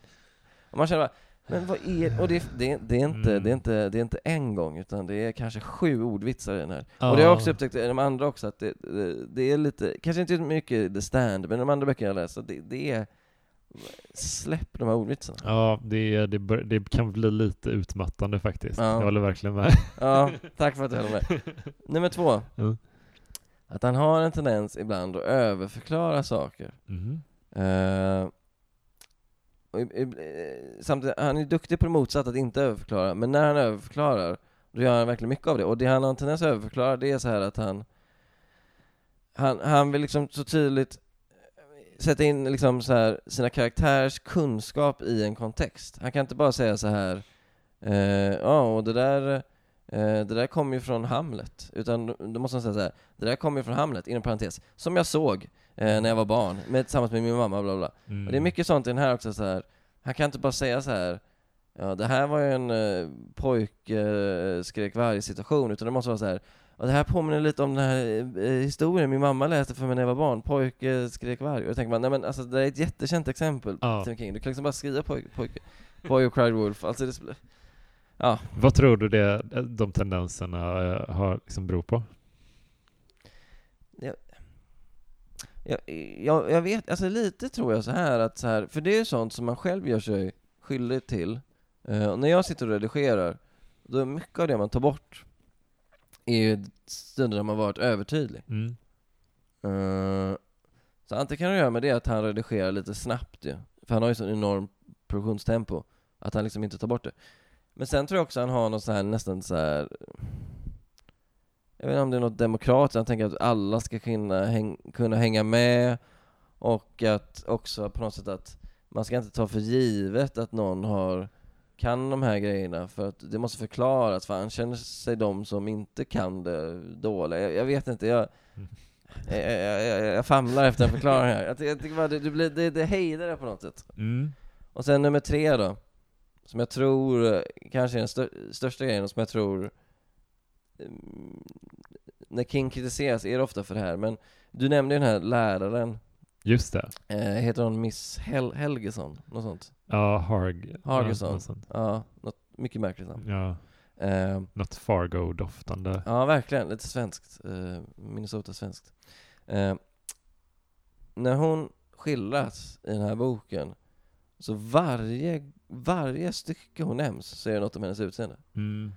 Och man känner bara, men vad är, och det, det, det, är inte, Mm. det, är inte, det är inte en gång, utan det är kanske sju ordvitsar i den här. Ja. Och det har jag också upptäckt i de andra också, att det, det, det är lite, kanske inte mycket The Stand, men de andra böckerna jag läst, det, det är, släpp de här ordvitsarna. Ja, det, det, det kan bli lite utmattande faktiskt. Ja. Jag håller verkligen med. Ja, tack för att du höll med. Nummer två. Mm. Att han har en tendens ibland att överförklara saker. Eh, eh, Eh, samtidigt, han är duktig på det motsatta, att inte överförklara, men när han överförklarar, då gör han verkligen mycket av det. Och det han har en tendens att överförklara, det är så här att han han, han vill liksom så tydligt sätta in liksom så här sina karaktärers kunskap i en kontext. Han kan inte bara säga så här eh, ja, och det där eh, det där kommer ju från Hamlet, utan då då måste han säga så här, det där kommer ju från Hamlet, inom parentes, som jag såg eh, när jag var barn, med, tillsammans med min mamma, bla bla. Mm. Och det är mycket sånt i den här också så här. Han kan inte bara säga så här. Ja, det här var ju en eh, pojke eh, skrek varje situation, utan det måste vara så här. Och det här påminner lite om den här eh, historien min mamma läste för mig när jag var barn, pojke skrek varg. Och då tänker man, nej men alltså det är ett jättekänt exempel, Ja. Stephen King. Du kan liksom bara skriva pojke, pojke, boy who cried wolf. Alltså det, ja, Vad tror du det, de tendenserna eh, har liksom beror på? Jag, jag, jag vet, alltså lite tror jag så här att så här, för det är ju sånt som man själv gör sig skyldig till. Och när jag sitter och redigerar, då är mycket av det man tar bort är ju stunder där man varit övertydlig. Mm. Eh, så antingen kan det göra med det att han redigerar lite snabbt ju, för han har ju sån enorm produktionstempo, att han liksom inte tar bort det. Men sen tror jag också han har något så här nästan så här. Jag vet inte om det är något demokratiskt, han tänker att alla ska kunna, häng, kunna hänga med och att också på något sätt att man ska inte ta för givet att någon har kan de här grejerna för att det måste förklaras för han känner sig de som inte kan det dåliga. Jag, jag vet inte, jag, Mm. jag, jag, jag, jag famlar efter en förklaring här. Jag, jag tycker bara det, det, blir, det, det hejdar det på något sätt. Mm. Och sen nummer tre då, som jag tror eh, kanske är den stör, största grejen och som jag tror mm, när King kritiseras är det ofta för det här, men du nämnde ju den här läraren, Just det. eh, heter hon Miss Hel Helgesson? Något sånt? Ja, Harg... Hargison. Ja, något. Ja, något mycket märkligt namn. ja, Eh, något Fargo-doftande. ja, verkligen, lite svenskt, eh, Minnesota-svenskt. Eh, när hon skildras i den här boken, så varje, varje stycke hon nämns så är det något om hennes utseende. Mm.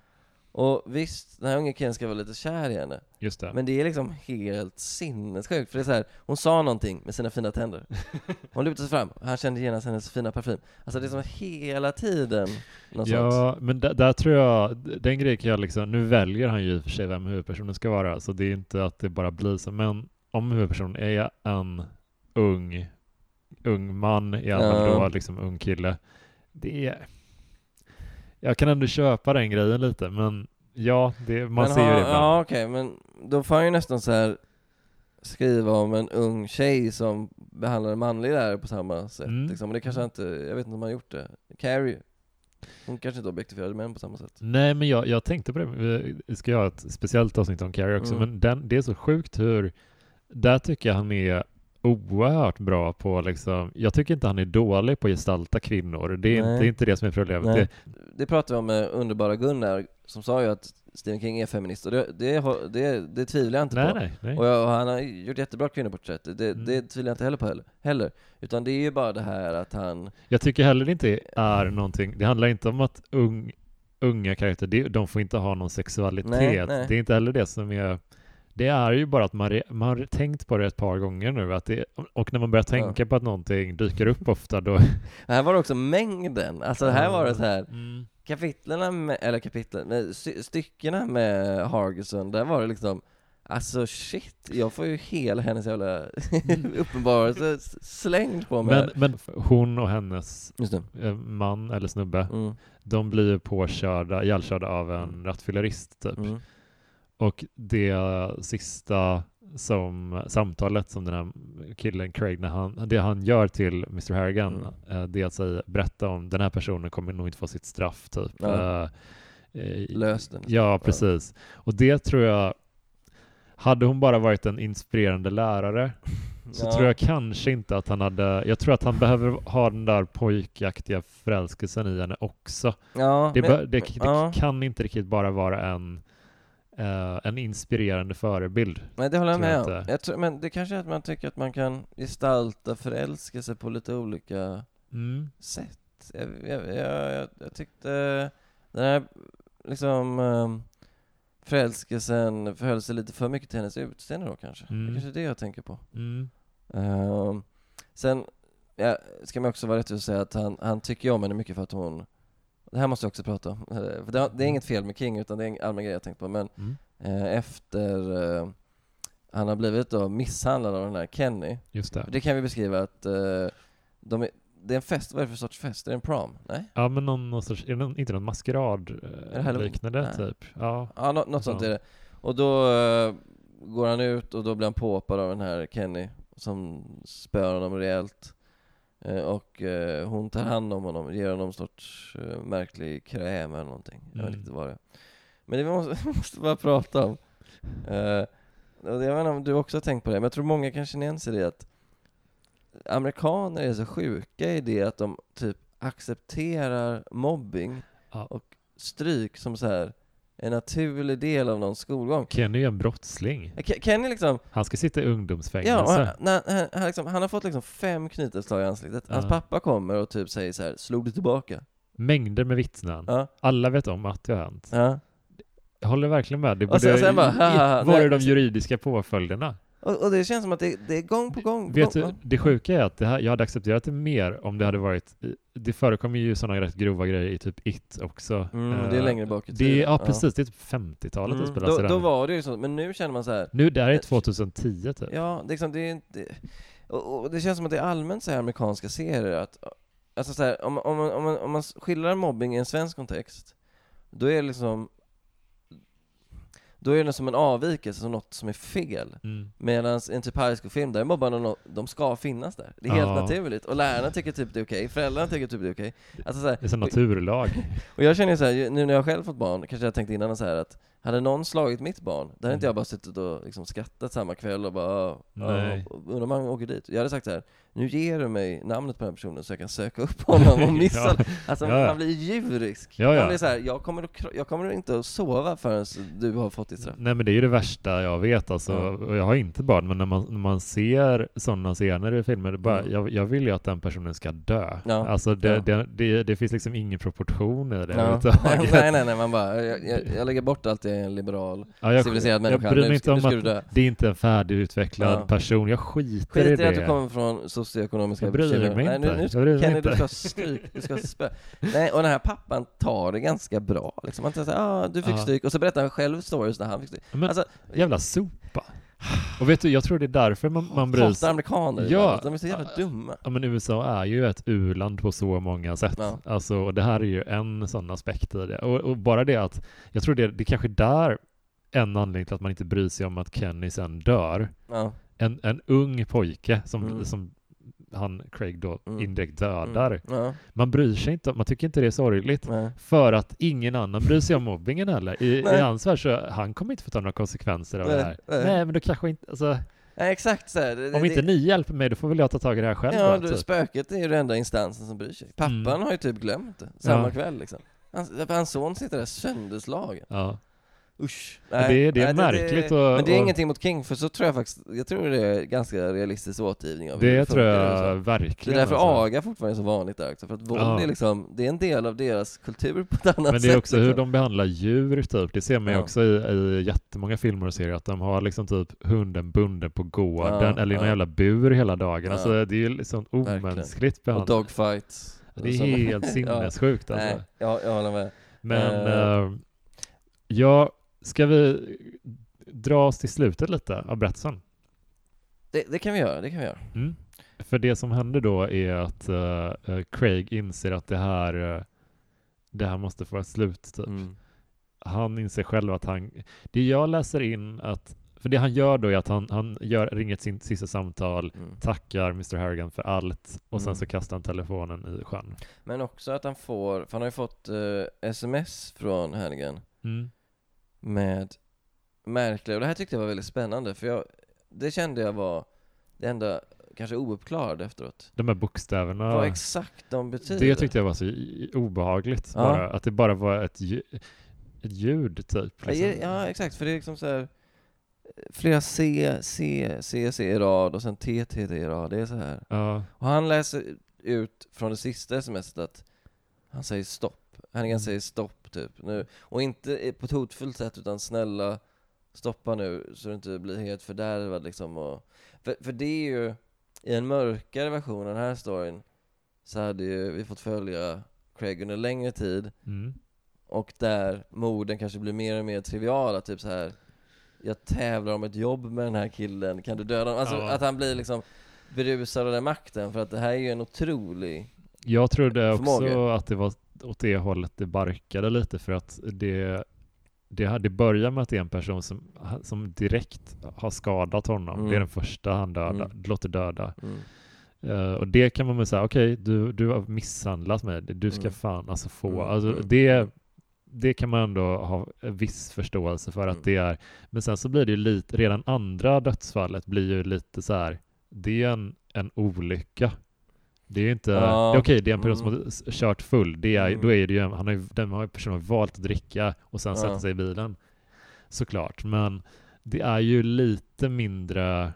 Och visst, den här unge killen ska vara lite kär i henne. Just det. Men det är liksom helt sinnessjukt, för det är så här, hon sa någonting med sina fina tänder. Hon lutade sig fram, han kände genast hennes fina parfym. Alltså det är som hela tiden något sånt. Ja, men där, där tror jag, den grejen kan jag liksom, nu väljer han ju i och för sig vem huvudpersonen ska vara, så det är inte att det bara blir så, men om huvudpersonen är en ung, ung man, i alla fall Ja. då liksom ung kille, det är, jag kan ändå köpa den grejen lite, men ja, det, man Men ser ju ha- det ibland. Ja okej, men då får han ju nästan så här skriva om en ung tjej som behandlar en manlig lärare på samma sätt Mm. liksom. Och det kanske inte, jag vet inte om han har gjort det. Carrie, hon kanske inte objektifierade män på samma sätt. Nej, men jag, jag tänkte på det. Vi ska göra ett speciellt avsnitt om Carrie också, Mm. men den, det är så sjukt hur... Där tycker jag han är oerhört bra på liksom... Jag tycker inte han är dålig på att gestalta kvinnor. Det är, inte, det är inte det som är problemet. Det, Det pratade vi om med underbara Gunnar, som sa ju att Stephen King är feminist, och det, det, det, det tvivlar jag inte nej, på. nej, nej. Och, jag, och han har gjort jättebra kvinnoporträtt, det, Mm. det tvivlar jag inte heller på heller, heller. Utan det är ju bara det här att han, Jag tycker heller inte är någonting... Det handlar inte om att ung, unga karaktärer, de får inte ha någon sexualitet. Nej, nej. Det är inte heller det som är... Det är ju bara att man, man har tänkt på det ett par gånger nu, att det, och när man börjar tänka på att någonting dyker upp ofta, då... här var det också mängden, alltså här var det så här. Mm. kapitlerna med, eller kapitlen, styckena med Hargison, där var det liksom Alltså shit, jag får ju hela hennes jävla uppenbarelse s- slängd på mig Men, men hon och hennes eh, man eller snubbe, Mm, de blir ju påkörda, ihjälkörda av en Mm. rattfyllerist typ. mm, Och det sista som samtalet som den här killen Craig, när han, det han gör till Mr Harrigan, Mm. eh, det är att säga, berätta om den här personen kommer nog inte få sitt straff typ. Ja. Eh, eh, Lös den. Ja, precis. Och det tror jag, hade hon bara varit en inspirerande lärare så Ja. tror jag kanske inte att han hade, jag tror att han behöver ha den där pojkaktiga förälskelsen i henne också. Ja, Det, men- bör- det, det ja. kan inte riktigt bara vara en, eh, en inspirerande förebild. Nej det håller jag med om. Jag tror, men det kanske är att man tycker att man kan gestalta förälskelse på lite olika Mm. sätt. Jag, jag, jag, jag, tyckte den här liksom um, förälskelsen förhöll sig lite för mycket till hennes utseende då kanske. Det Mm. är kanske är det jag tänker på. Mm. Ehm, sen ja, ska man också vara rätt att säga att han, han tycker om henne mycket för att hon det här måste jag också prata om. Eh, För det, det är inget fel med King utan det är en allmän grej jag tänkt på. Men Mm. eh, efter eh, han har blivit då misshandlad av den här Kenny. Just det. Det kan vi beskriva att eh, de är, det är en fest, vad är det för sorts fest? Är det en prom? Nej? Ja, men någon, någon sorts, är det inte någon maskerad eh, liknande typ? Ja. Ja, nå- något sånt är det. Och då eh, går han ut och då blir han påhoppad av den här Kenny som spöar honom rejält. Eh, och eh, hon tar hand om honom, ger honom någon sorts eh, märklig kräm eller någonting. Jag vet Mm. inte vad det är. Men det vi måste, måste bara prata om. Eh, jag vet inte om du också har tänkt på det, men jag tror många kan känna igen sig i det att amerikaner är så sjuka i det att de typ accepterar mobbing Ja. och stryk som så här en naturlig del av någon skolgång. Kenny är en brottsling. Ke- Kenny liksom, Han ska sitta i ja, ungdomsfängelse. han, när, han, han, liksom, han har fått liksom fem knytnävsslag i ansiktet. Hans Ja. pappa kommer och typ säger så här, slog du tillbaka? Mängder med vittnen. Ja, Alla vet om att det har hänt. ja. Jag håller verkligen med. Det Och sen- borde, sen bara, haha, var är de juridiska påföljderna? Och, och det känns som att det, det är gång på gång. På Vet gång. du, det sjuka är att det här, jag hade accepterat det mer om det hade varit, det förekommer ju sådana rätt grova grejer i typ It också. Mm, det är Eh, längre bak i det, tiden. är- Ja precis, det är typ 50-talet det Mm, spelas i då, då var det ju så, men nu känner man så här. Nu, det här är 2010 typ. Ja, det, är liksom, det är inte... Och, och det känns som att det är allmänt så här amerikanska serier att, alltså så här, om, om, man- om, man, om man skildrar mobbing i en svensk kontext, då är det liksom, då är det som en avvikelse, som något som är fel. Mm. Medan en typ high school-film, där är mobbarna nå- de ska finnas där. Det är helt Ja. naturligt. Och lärarna tycker typ det är okej, föräldrarna tycker typ det är okej. Alltså så här, Det är en naturlag. och jag känner så här, nu när jag själv fått barn, kanske jag tänkt innan så här att hade någon slagit mitt barn, då hade inte Mm. jag bara suttit och liksom skrattat samma kväll och bara "Ah, Nej. ah, undrar om han åker dit. Jag hade sagt så här, nu ger du mig namnet på den här personen så jag kan söka upp honom och missa Ja. Alltså Ja, ja. han blir djurisk. Han blir så här, jag kommer, att, jag kommer inte att sova förrän du har fått ditt straff. Nej men det är ju det värsta jag vet alltså, och jag har inte barn, men när man, när man ser sådana scener i filmer, det bara, Mm. jag, jag vill ju att den personen ska dö. Alltså det, det, det, det finns liksom ingen proportion i det nej, nej, nej, man bara, jag, jag, jag lägger bort allt, är en liberal, Ja, jag, civiliserad jag människa, bryr nu mig inte om du dö. att det är inte en färdigutvecklad Ja. person, jag skiter Skit i det. att du kommer från socioekonomiska Jag bryr bekymmer. mig Nej, inte. nu, nu, Jag bryr Kenny, inte. du ska stryk, du ska spö. Nej, och den här pappan tar det ganska bra. Liksom. Han säger ah, du fick Ja. stryk, och så berättar han själv stories där han fick stryk. Men Alltså, jävla sopa. Och vet du, jag tror det är därför man, man bryr sig. amerikaner Ja. De är så jävla dumma. Ja men USA är ju ett u-land på så många sätt. Ja. Alltså, och det här är ju en sån aspekt i det. Och, och bara det att, jag tror det, det är kanske där en anledning till att man inte bryr sig om att Kenny sen dör. Ja. En, en ung pojke som, Mm. som han, Craig då, Mm. indirekt dödar. Mm. Ja. Man bryr sig inte, man tycker inte det är sorgligt. Nej. För att ingen annan bryr sig om mobbingen heller. I, i hans värld så, han kommer inte få ta några konsekvenser av Nej, det här. nej. Nej, men då kanske inte, alltså, Nej, exakt så här. Det- om det- inte ni hjälper mig, då får väl jag ta tag i det här själv Ja, då, du, typ. spöket är ju den enda instansen som bryr sig. Pappan Mm. har ju typ glömt det, samma Ja. kväll liksom. Hans, hans son sitter där sönderslagen. Ja. Usch. det är- det är märkligt och- Men det är och- ingenting mot King, för så tror jag faktiskt, jag tror det är ganska realistisk återgivning av hur Det funkar tror jag USA. Det verkligen. är därför alltså. aga fortfarande är så vanligt där också, för att våld Ja. är liksom, det är en del av deras kultur på ett annat Men sätt. det är också hur liksom. de behandlar djur typ. Det ser man ju Ja. också i, i jättemånga filmer och serier att de har liksom typ hunden bunden på gården Ja, eller i någon jävla bur hela dagen. Ja. Alltså det är ju liksom Verkligen. omänskligt Och behandlat. dogfights. Det är helt sinnessjukt ja, alltså. Nej, jag, jag håller med. Men Eh. eh, ja, ska vi dra oss till slutet lite av berättelsen? Det, det kan vi göra, det kan vi göra. Mm. För det som händer då är att eh, Craig inser att det här, eh, det här måste få ett slut. Typ. Mm. Han inser själv att han, det jag läser in att, för det han gör då är att han, han gör, ringer sin sista samtal, Mm. tackar Mr Harrigan för allt och sen Mm. så kastar han telefonen i sjön. Men också att han får, för han har ju fått eh, sms från Hannigan Mm. Med märkliga, och det här tyckte jag var väldigt spännande för jag, det kände jag var det enda kanske ouppklarade efteråt. De här bokstäverna. Vad exakt de betyder. Det tyckte jag var så obehagligt Ja. bara, att det bara var ett, ett ljud typ. Ja, Liksom. Ja, exakt, för det är liksom så här flera C, C, C, C i rad och sen T, T, T i rad. Det är så här. Ja. Och han läser ut från det sista smset att han säger stopp. Hannigan Mm. säger stopp typ nu. Och inte på ett hotfullt sätt utan snälla stoppa nu så det inte blir helt fördärvad liksom. Och, för, för det är ju, i en mörkare version av den här storyn så hade ju vi fått följa Craig under längre tid Mm. och där morden kanske blir mer och mer triviala, typ så här. Jag tävlar om ett jobb med den här killen, kan du döda honom? Alltså Ja. att han blir liksom berusad av den makten, för att det här är ju en otrolig... Jag trodde också Förmåga. att det var åt det hållet det barkade lite för att det, det, hade börjar med att det är en person som, som direkt har skadat honom. Mm. Det är den första han döda, Mm. låter döda. Mm. Eh, och det kan man väl säga, okej, du, du har misshandlat mig, du ska Mm. fan alltså få, Mm, alltså mm, det, mm. det kan man ändå ha viss förståelse för att Mm. det är, men sen så blir det ju lite, redan andra dödsfallet blir ju lite så här, det är en, en olycka. Det är ju inte, Ja. det är okej, det är en person Mm. som har kört full, det är, Mm. då är det ju, han har ju, den har personen har valt att dricka och sen Ja. sätta sig i bilen. Såklart, men det är ju lite mindre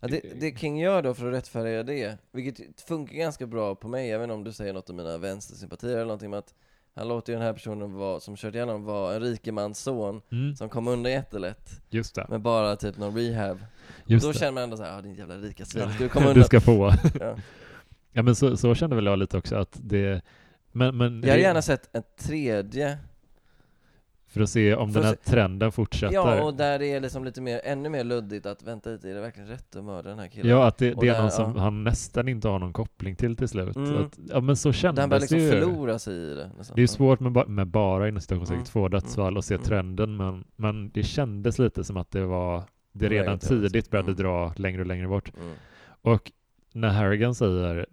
Ja, det, det King gör då för att rättfärdiga det, vilket funkar ganska bra på mig, även om du säger något om mina vänstersympatier eller någonting med att han låter ju den här personen vara, som kört igenom vara en rikemans son mm, som kom undan jättelätt just det. med bara typ någon rehab. Just då det. känner man ändå såhär, ah din jävla rika svin, ska du komma du undan? ska få. Ja. Ja men så, så kände väl jag lite också att det, men, men Jag hade gärna sett en tredje, för att se om den här att trenden fortsätter. ja och där det är liksom lite mer, ännu mer luddigt att vänta lite, är det verkligen rätt att mörda den här killen? Ja, att det, det är där, någon som ja. han nästan inte har någon koppling till till slut. Mm. Att, ja men så kändes liksom det ju. förlora sig i det nästan. Det är ju svårt med, ba- med bara inom citationstecken Mm. två dödsfall och se Mm. trenden men, men det kändes lite som att det var det redan det tidigt började Mm. dra längre och längre bort. Mm. Och när Harrigan säger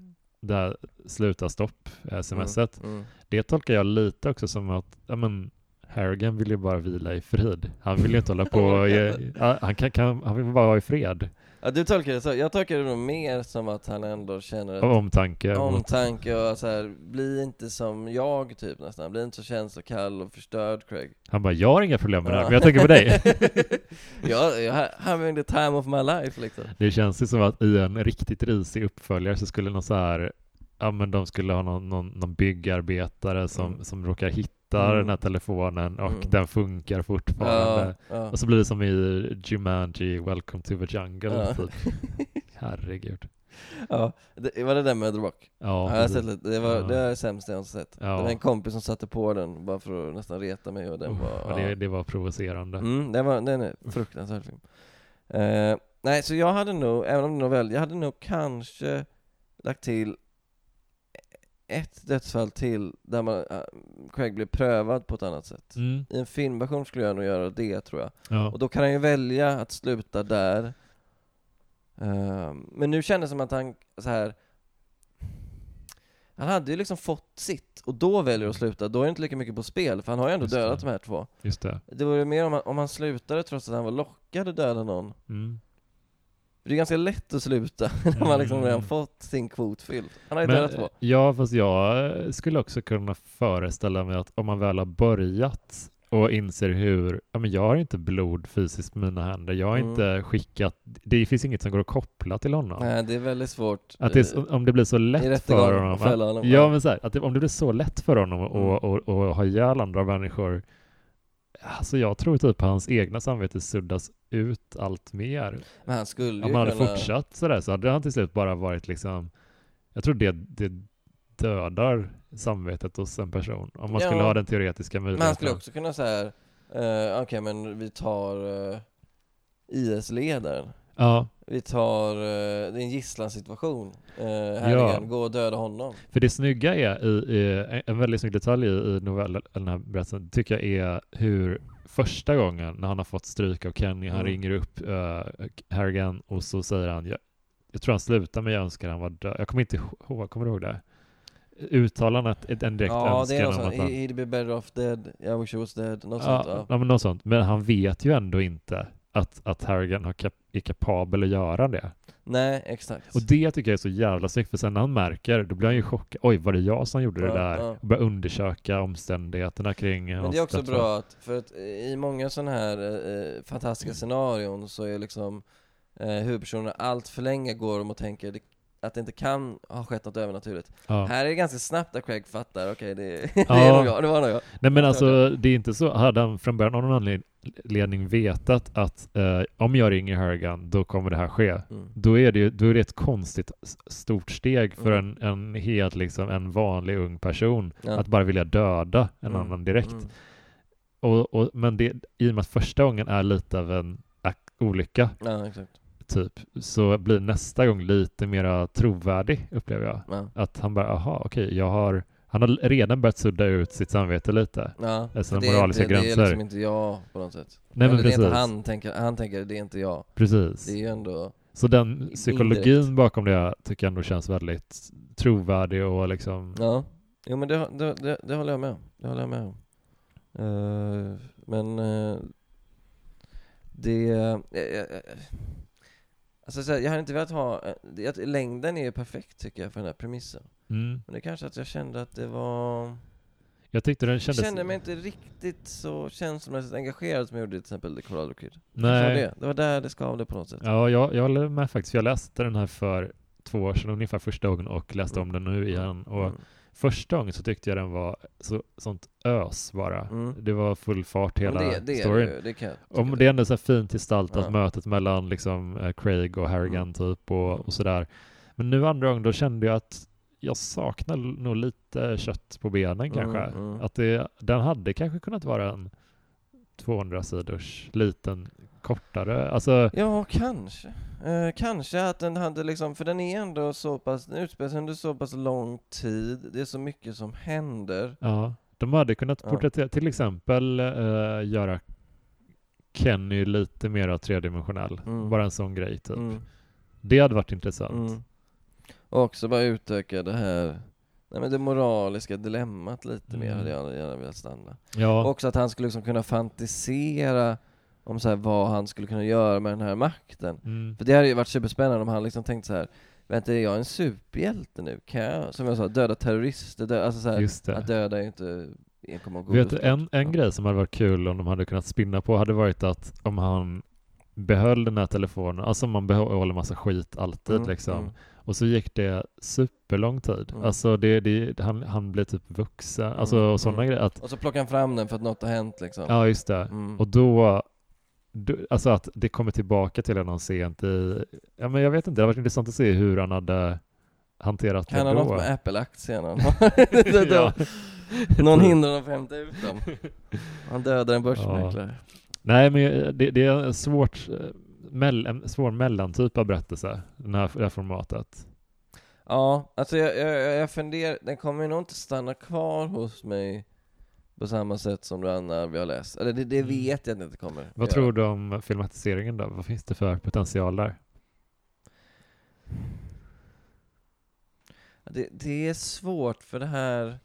det här sluta stopp, smset, Mm. Mm. det tolkar jag lite också som att ja, men, Harrigan vill ju bara vila i frid. Han vill ju inte hålla på och ge, han, kan, kan, han vill bara vara i fred. Ja, du tolkar det så. Jag tolkar det nog mer som att han ändå känner ett omtanke. omtanke och så här, bli inte som jag typ nästan. Bli inte så känslokall och förstörd Craig. Han bara, jag har inga problem med det här, men jag tänker på dig. jag, jag having the time of my life liksom. Det känns ju som att i en riktigt risig uppföljare så skulle någon så här, ja men de skulle ha någon, någon, någon byggarbetare som, Mm. som råkar hitta Mm. den här telefonen och Mm. den funkar fortfarande. Ja, ja. Och så blir det som i Jumanji, Welcome to the Jungle. Ja. Typ. Herregud. ja. Det, var det där med The Rock? Ja, Ja, sett. Det, var, Ja. det är det sämsta jag har sett. Ja. Det var en kompis som satte på den bara för att nästan reta mig och den Uff, var... ja, det, det var provocerande. Mm, den, var, den är fruktansvärd film. Eh, nej, så jag hade nog, även om det var väl, jag hade nog kanske lagt till ett dödsfall till där man, äh, Craig blev prövad på ett annat sätt. Mm. I en filmversion skulle jag nog göra det tror jag. Ja. Och då kan han ju välja att sluta där. Eh, men nu kändes det som att han så här. Han hade ju liksom fått sitt, och då väljer att sluta, då är det inte lika mycket på spel, för han har ju ändå Just det. dödat de här två. Just det. Det vore mer om han, om han slutade trots att han var lockad att döda någon. Mm. Det är ganska lätt att sluta när man liksom redan Mm. fått sin kvot fylld. Han har ju dödat två. ja, fast jag skulle också kunna föreställa mig att om man väl har börjat och inser hur, ja men jag har inte blod fysiskt med mina händer, jag har Mm. inte skickat, det finns inget som går att koppla till honom. Nej, det är väldigt svårt. Att det, eh, om det blir så lätt för honom, honom. ja men så här, att det, om det blir så lätt för honom att Mm. och, och, och ha ihjäl andra människor, alltså jag tror typ hans egna samvete suddas ut allt mer. Men han skulle Om ju han hade kunna... fortsatt sådär så hade han till slut bara varit liksom, jag tror det, det dödar samvetet hos en person. Om man Ja. skulle ha den teoretiska Men han möjligheten. skulle också kunna säga, uh, okej men vi tar uh, IS-ledaren. Ja, Vi tar, eh, det är en gisslansituation. Här Ja. gå och döda honom. för det snygga är, i, i, en väldigt snygg detalj i, i novellen, den här berättelsen, tycker jag är hur första gången när han har fått stryk av Kenny, han Mm. ringer upp uh, Harrigan och så säger han, jag, jag tror han slutar med jag önskar han var död. Jag kommer inte ihåg, kommer du ihåg det? Uttalandet, en direkt Ja, det är önskan något sånt. han... He'd be better off dead. I wish he was dead. Något Ja, sånt. Ja. ja, men något sånt. Men han vet ju ändå inte att, att Harrigan har kap- är kapabel att göra det. Nej, exakt. Och det tycker jag är så jävla snyggt, för sen när han märker, då blir han ju chockad. Oj, var det jag som gjorde det Ja, där? ja. Och börjar undersöka omständigheterna kring Men det är också bra att, för att i många sådana här eh, fantastiska scenarion så är liksom eh, huvudpersonerna allt för länge går de och tänker det, att det inte kan ha skett något övernaturligt. Ja. Här är det ganska snabbt att Craig fattar, okej det, det Ja. är nog jag, det var nog jag. Nej men alltså, det är inte så. Hade han från början av någon anledning vetat att eh, om jag ringer Harrigan, då kommer det här ske. Mm. Då är det då är det ett konstigt stort steg för Mm. en, en helt liksom en vanlig ung person Ja. att bara vilja döda en Mm, annan direkt. mm. Och, och, men det, i och med att första gången är lite av en olycka, Ja, typ, så blir nästa gång lite mera trovärdig, upplever jag. Ja. Att han bara, aha, okej, jag har, han har redan börjat sudda ut sitt samvete lite. Ja, Alltså det, är inte, det är gränser. liksom inte jag på något sätt. Nej men Eller det är precis. inte han tänker, han tänker det är inte jag. Precis. Det är ju ändå, Så den psykologin Indirekt. bakom det tycker jag ändå känns väldigt trovärdig och liksom, ja. Jo men det, det, det, det håller jag med om. Det håller jag med om. Eh, men eh, det... eh, alltså så här, jag hade inte velat ha... det- längden är ju perfekt tycker jag för den här premissen. Mm. Men det är kanske att jag kände att det var... Jag tyckte den Jag kändes... kände mig inte riktigt så känslomässigt engagerad som jag gjorde i till exempel The Colorado Kid. Nej. Det var, det. det var där det skavde på något sätt. Ja, jag, jag håller med faktiskt. Jag läste den här för två år sedan ungefär första gången och läste om den nu igen. Och Mm. första gången så tyckte jag den var så, sånt ös bara. Mm. Det var full fart hela det, det, storyn. det, det kan jag Om det är ändå så fint gestaltat Ja. mötet mellan liksom eh, Craig och Harrigan Mm. typ och, Mm. och sådär. Men nu andra gången då kände jag att jag saknar nog lite kött på benen Mm, kanske. mm. Att det, den hade kanske kunnat vara en 200 sidors liten kortare, alltså Ja, kanske. Eh, kanske att den hade liksom, för den är ändå så pass, den utspelar sig under så pass lång tid, det är så mycket som händer. Ja, de hade kunnat Ja. porträttera, till exempel eh, göra Kenny lite mer tredimensionell. Mm. Bara en sån grej typ. Mm, Det hade varit intressant. mm. Och också bara utöka det här, Nej men det moraliska dilemmat lite mer Mm. hade jag gärna velat stanna. Ja, Också att han skulle liksom kunna fantisera om så här, vad han skulle kunna göra med den här makten. mm. För det hade ju varit superspännande om han liksom tänkt så här. Vänta, är jag en superhjälte nu? Kan jag, som jag sa, döda terrorister? Dö alltså så här, att döda är ju inte enkom Vet du, en, en grej som hade varit kul om de hade kunnat spinna på hade varit att om han behöll den här telefonen, alltså man behåller massa skit alltid Mm, liksom. mm. Och så gick det superlång tid. Mm. Alltså det, det, han, han blev typ vuxen, alltså Mm, och sådana mm. grejer. Att, Och så plockar han fram den för att något har hänt liksom. ja, just det. Mm. Och då, då, alltså att det kommer tillbaka till honom sent i, ja men jag vet inte, det hade varit intressant att se hur han hade hanterat kan det ha då. något med Apple-aktierna Ja. Någon hindrar honom från att hämta ut dem. Han dödar en börsmäklare. Nej, men det, det är svårt, eh, mell, en svår mellantyp av berättelse, den här, det här formatet. Ja, alltså jag, jag, jag funderar, den kommer ju nog inte stanna kvar hos mig på samma sätt som det andra vi har läst. Eller det, det Mm. vet jag att det inte kommer. Vad tror du om filmatiseringen då? Vad finns det för potential där? Det, det är svårt för det här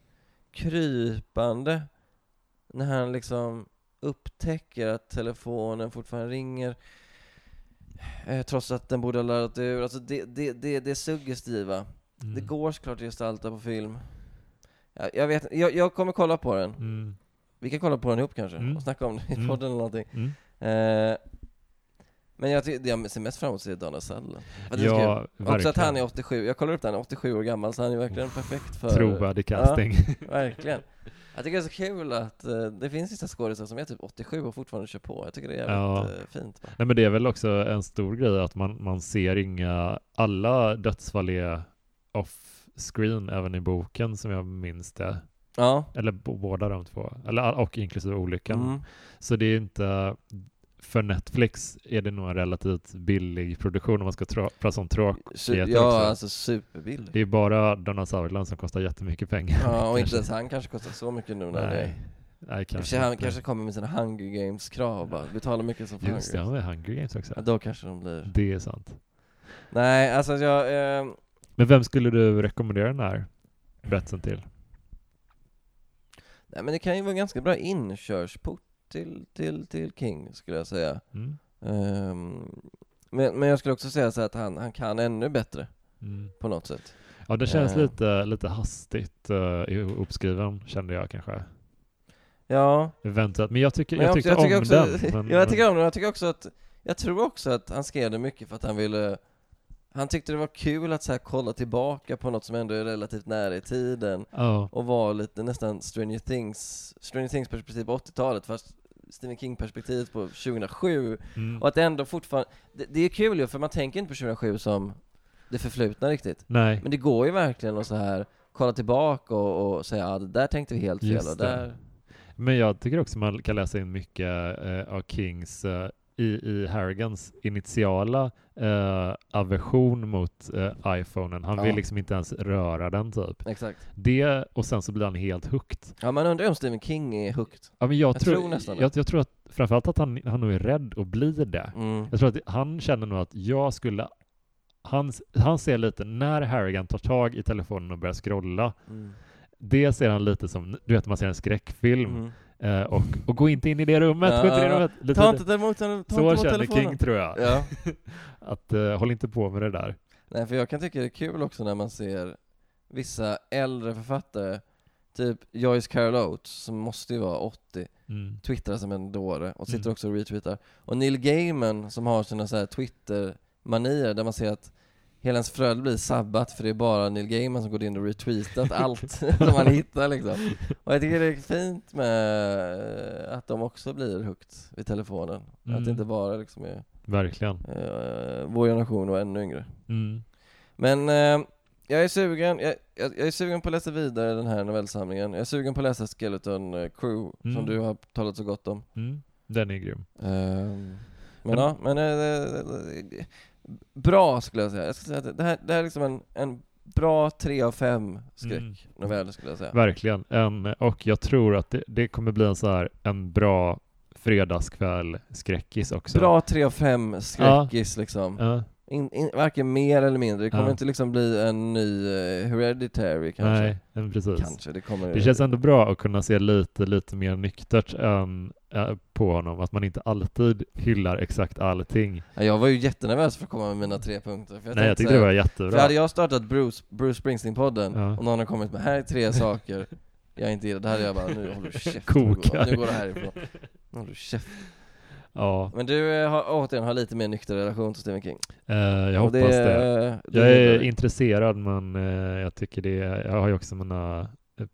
krypande, när han liksom upptäcker att telefonen fortfarande ringer, eh, trots att den borde ha laddat ur. Alltså det, det, det, det suggestiva. Mm. Det går såklart att gestalta på film. Jag, jag vet jag, jag kommer kolla på den. Mm. Vi kan kolla på den ihop kanske, Mm. och snacka om det i Mm. podden eller någonting. Mm. Eh, men jag, det jag ser mest fram emot se Donald Sutherland. Är Ja. Också att han är 87, jag kollar upp det, han är 87 år gammal, så han är verkligen perfekt för... Trovärdig casting. Verkligen. Jag tycker det är så kul att eh, det finns vissa skådisar som är typ 87 och fortfarande kör på. Jag tycker det är jävligt Ja. eh, fint. Va? Nej men det är väl också en stor grej att man, man ser inga, alla dödsfall är off-screen även i boken som jag minns det. Ja. Eller båda de två. Eller, och inklusive olyckan. Mm. Så det är inte, för Netflix är det nog en relativt billig produktion om man ska prata om tråk. Su- Heter ja, också. alltså superbillig. Det är bara Donald Sutherland som kostar jättemycket pengar. Ja, och inte ens han kanske kostar så mycket nu när det Nej, nej I och för kanske han inte. kanske kommer med sina Hunger Games-krav bara, betala mycket som Just det, Hunger han Games. är Hunger Games också. Ja, då kanske de blir... Det är sant. Nej, alltså jag... Eh, Men vem skulle du rekommendera den här berättelsen till? nej men det kan ju vara en ganska bra inkörsport till, till, till King, skulle jag säga. Mm. Ehm, men, men jag skulle också säga så att han, han kan ännu bättre, Mm. på något sätt. Ja, det känns Eh. lite, lite hastigt uh, uppskriven, kände jag kanske. Ja, Eventuellt. Men jag tycker, men jag också- tyckte om också, den. Men, ja, jag tycker om den, jag tycker också att, jag tror också att han skrev det mycket för att han ville han tyckte det var kul att så här kolla tillbaka på något som ändå är relativt nära i tiden Ja, och var lite nästan Stranger Things, Stranger Things perspektiv på 80-talet fast Stephen King perspektivet på 2007 mm. och att det ändå fortfarande, det, det är kul ju för man tänker inte på 2007 som det förflutna riktigt. Nej, men det går ju verkligen att så här kolla tillbaka och, och säga ja det där tänkte vi helt fel och där men jag tycker också man kan läsa in mycket eh, av Kings eh, i, i Harrigans initiala eh, aversion mot eh, iPhonen. Han Ja. vill liksom inte ens röra den typ. Exakt. Det och sen så blir han helt hooked. Ja man undrar om Stephen King är hooked. Ja, men jag, Jag tror, tror nästan jag, jag tror att framförallt att han, han nog är rädd och blir det. Mm. Jag tror att han känner nog att jag skulle han, han ser lite, när Harrigan tar tag i telefonen och börjar scrolla, Mm. det ser han lite som, du vet man ser en skräckfilm, Mm. Eh, och, och gå inte in i det rummet, gå inte in i det rummet. Lite, Ta inte emot ta så inte känner. King tror jag. Ja. Att eh, håll inte på med det där. Nej för jag kan tycka det är kul också när man ser vissa äldre författare, typ Joyce Carol Oates, som måste ju vara 80, Mm. twittrar som en dåre och sitter Mm. också och retweetar. Och Neil Gaiman som har sina så här Twitter-manier där man ser att hela ens flöde blir sabbat för det är bara Neil Gaiman som går in och retweetat allt som man hittar liksom. Och jag tycker det är fint med eh, att de också blir hooked vid telefonen. Att Mm. det inte bara liksom är Verkligen. eh, vår generation och ännu yngre. Mm. Men eh, jag är sugen, jag, jag, jag är sugen på att läsa vidare den här novellsamlingen. Jag är sugen på att läsa Skeleton eh, Crew, Mm. som du har talat så gott om. Mm. Den är grym. Ehm, men, Men- ja, men eh, eh, bra skulle jag säga. Jag skulle säga att det här, det här är liksom en, en bra tre av fem skräcknovell skulle jag säga. Verkligen. En, och jag tror att det, det kommer bli en så här, en bra fredagskväll skräckis också. Bra tre av fem skräckis liksom. Ja. In, in, varken mer eller mindre. Det kommer Ja. inte liksom bli en ny uh, Hereditary kanske. Nej, precis. Kanske, det kommer... Det känns ändå bra att kunna se lite, lite mer nyktert än, äh, på honom, att man inte alltid hyllar exakt allting. Ja, Jag var ju jättenervös för att komma med mina tre punkter. För jag Nej, jag tyckte det var jättebra. För hade jag startat Bruce, Bruce Springsteen-podden Ja. och någon har kommit med här är tre saker jag inte gillar, då hade jag bara nu håller du käften, Kokar. nu går det härifrån. Nu håller du käften. Ja, Men du eh, har återigen har lite mer nykter relation till Stephen King. eh, jag Och hoppas det. eh, du Jag är det. intresserad men eh, jag tycker det jag har ju också mina eh,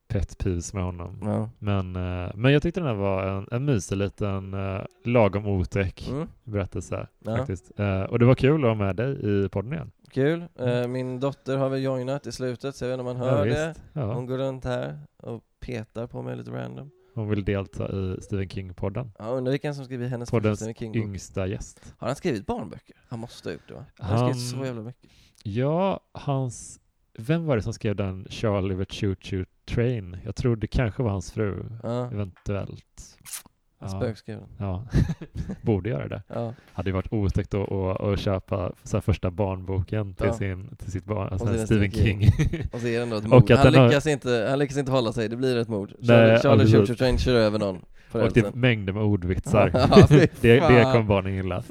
pet peeves med honom. Ja. Men, eh, men jag tyckte den här var en, en mysig liten eh, lagom otäck Mm. berättelse Ja. faktiskt. Eh, och det var kul att ha med dig i podden igen. Kul. Eh, min dotter har väl joinat i slutet, så jag vet inte om man hör Mm. ja, det. Hon går runt här och petar på mig lite random. Hon vill delta i Stephen King-podden. Ja, undrar vilken som skrivit hennes Poddens Stephen King-bok. yngsta gäst. Har han skrivit barnböcker? Han måste ha gjort det va? Han har skrivit Han- så jävla mycket. Ja, hans... Vem var det som skrev den Charlie the Choo Choo Train? Jag tror det kanske var hans fru, Ja, eventuellt. Ja, ja. borde göra det. Ja. Hade ju varit otäckt att, att, att köpa så första barnboken till, Ja. sin, till sitt barn, alltså Stephen en Stephen King. Och så är det ändå ett mord. Han har- lyckas, inte, han lyckas inte hålla sig, det blir ett mord. Nej, Charlie, Charlie. Choo Train kör över någon och det är mängder med ordvitsar. Det, det kommer barnen gilla.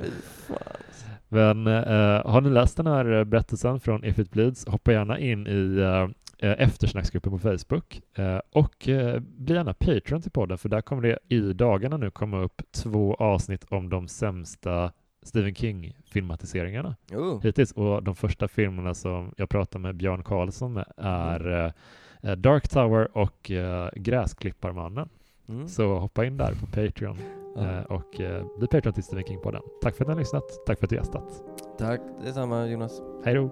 Men eh, har ni läst den här berättelsen från If It Bleeds, hoppa gärna in i eh, eh, eftersnacksgruppen på Facebook eh, och eh, bli gärna Patreon till podden för där kommer det i dagarna nu komma upp två avsnitt om de sämsta Stephen King-filmatiseringarna Oh. hittills och de första filmerna som jag pratar med Björn Karlsson med är eh, eh, Dark Tower och Gräsklipparmannen. Mm. Så hoppa in där på Patreon Ja. eh, och eh, bli Patreon till Stephen King-podden. Tack för att ni har lyssnat. Tack för att du gästat. Tack detsamma Jonas. Hej då!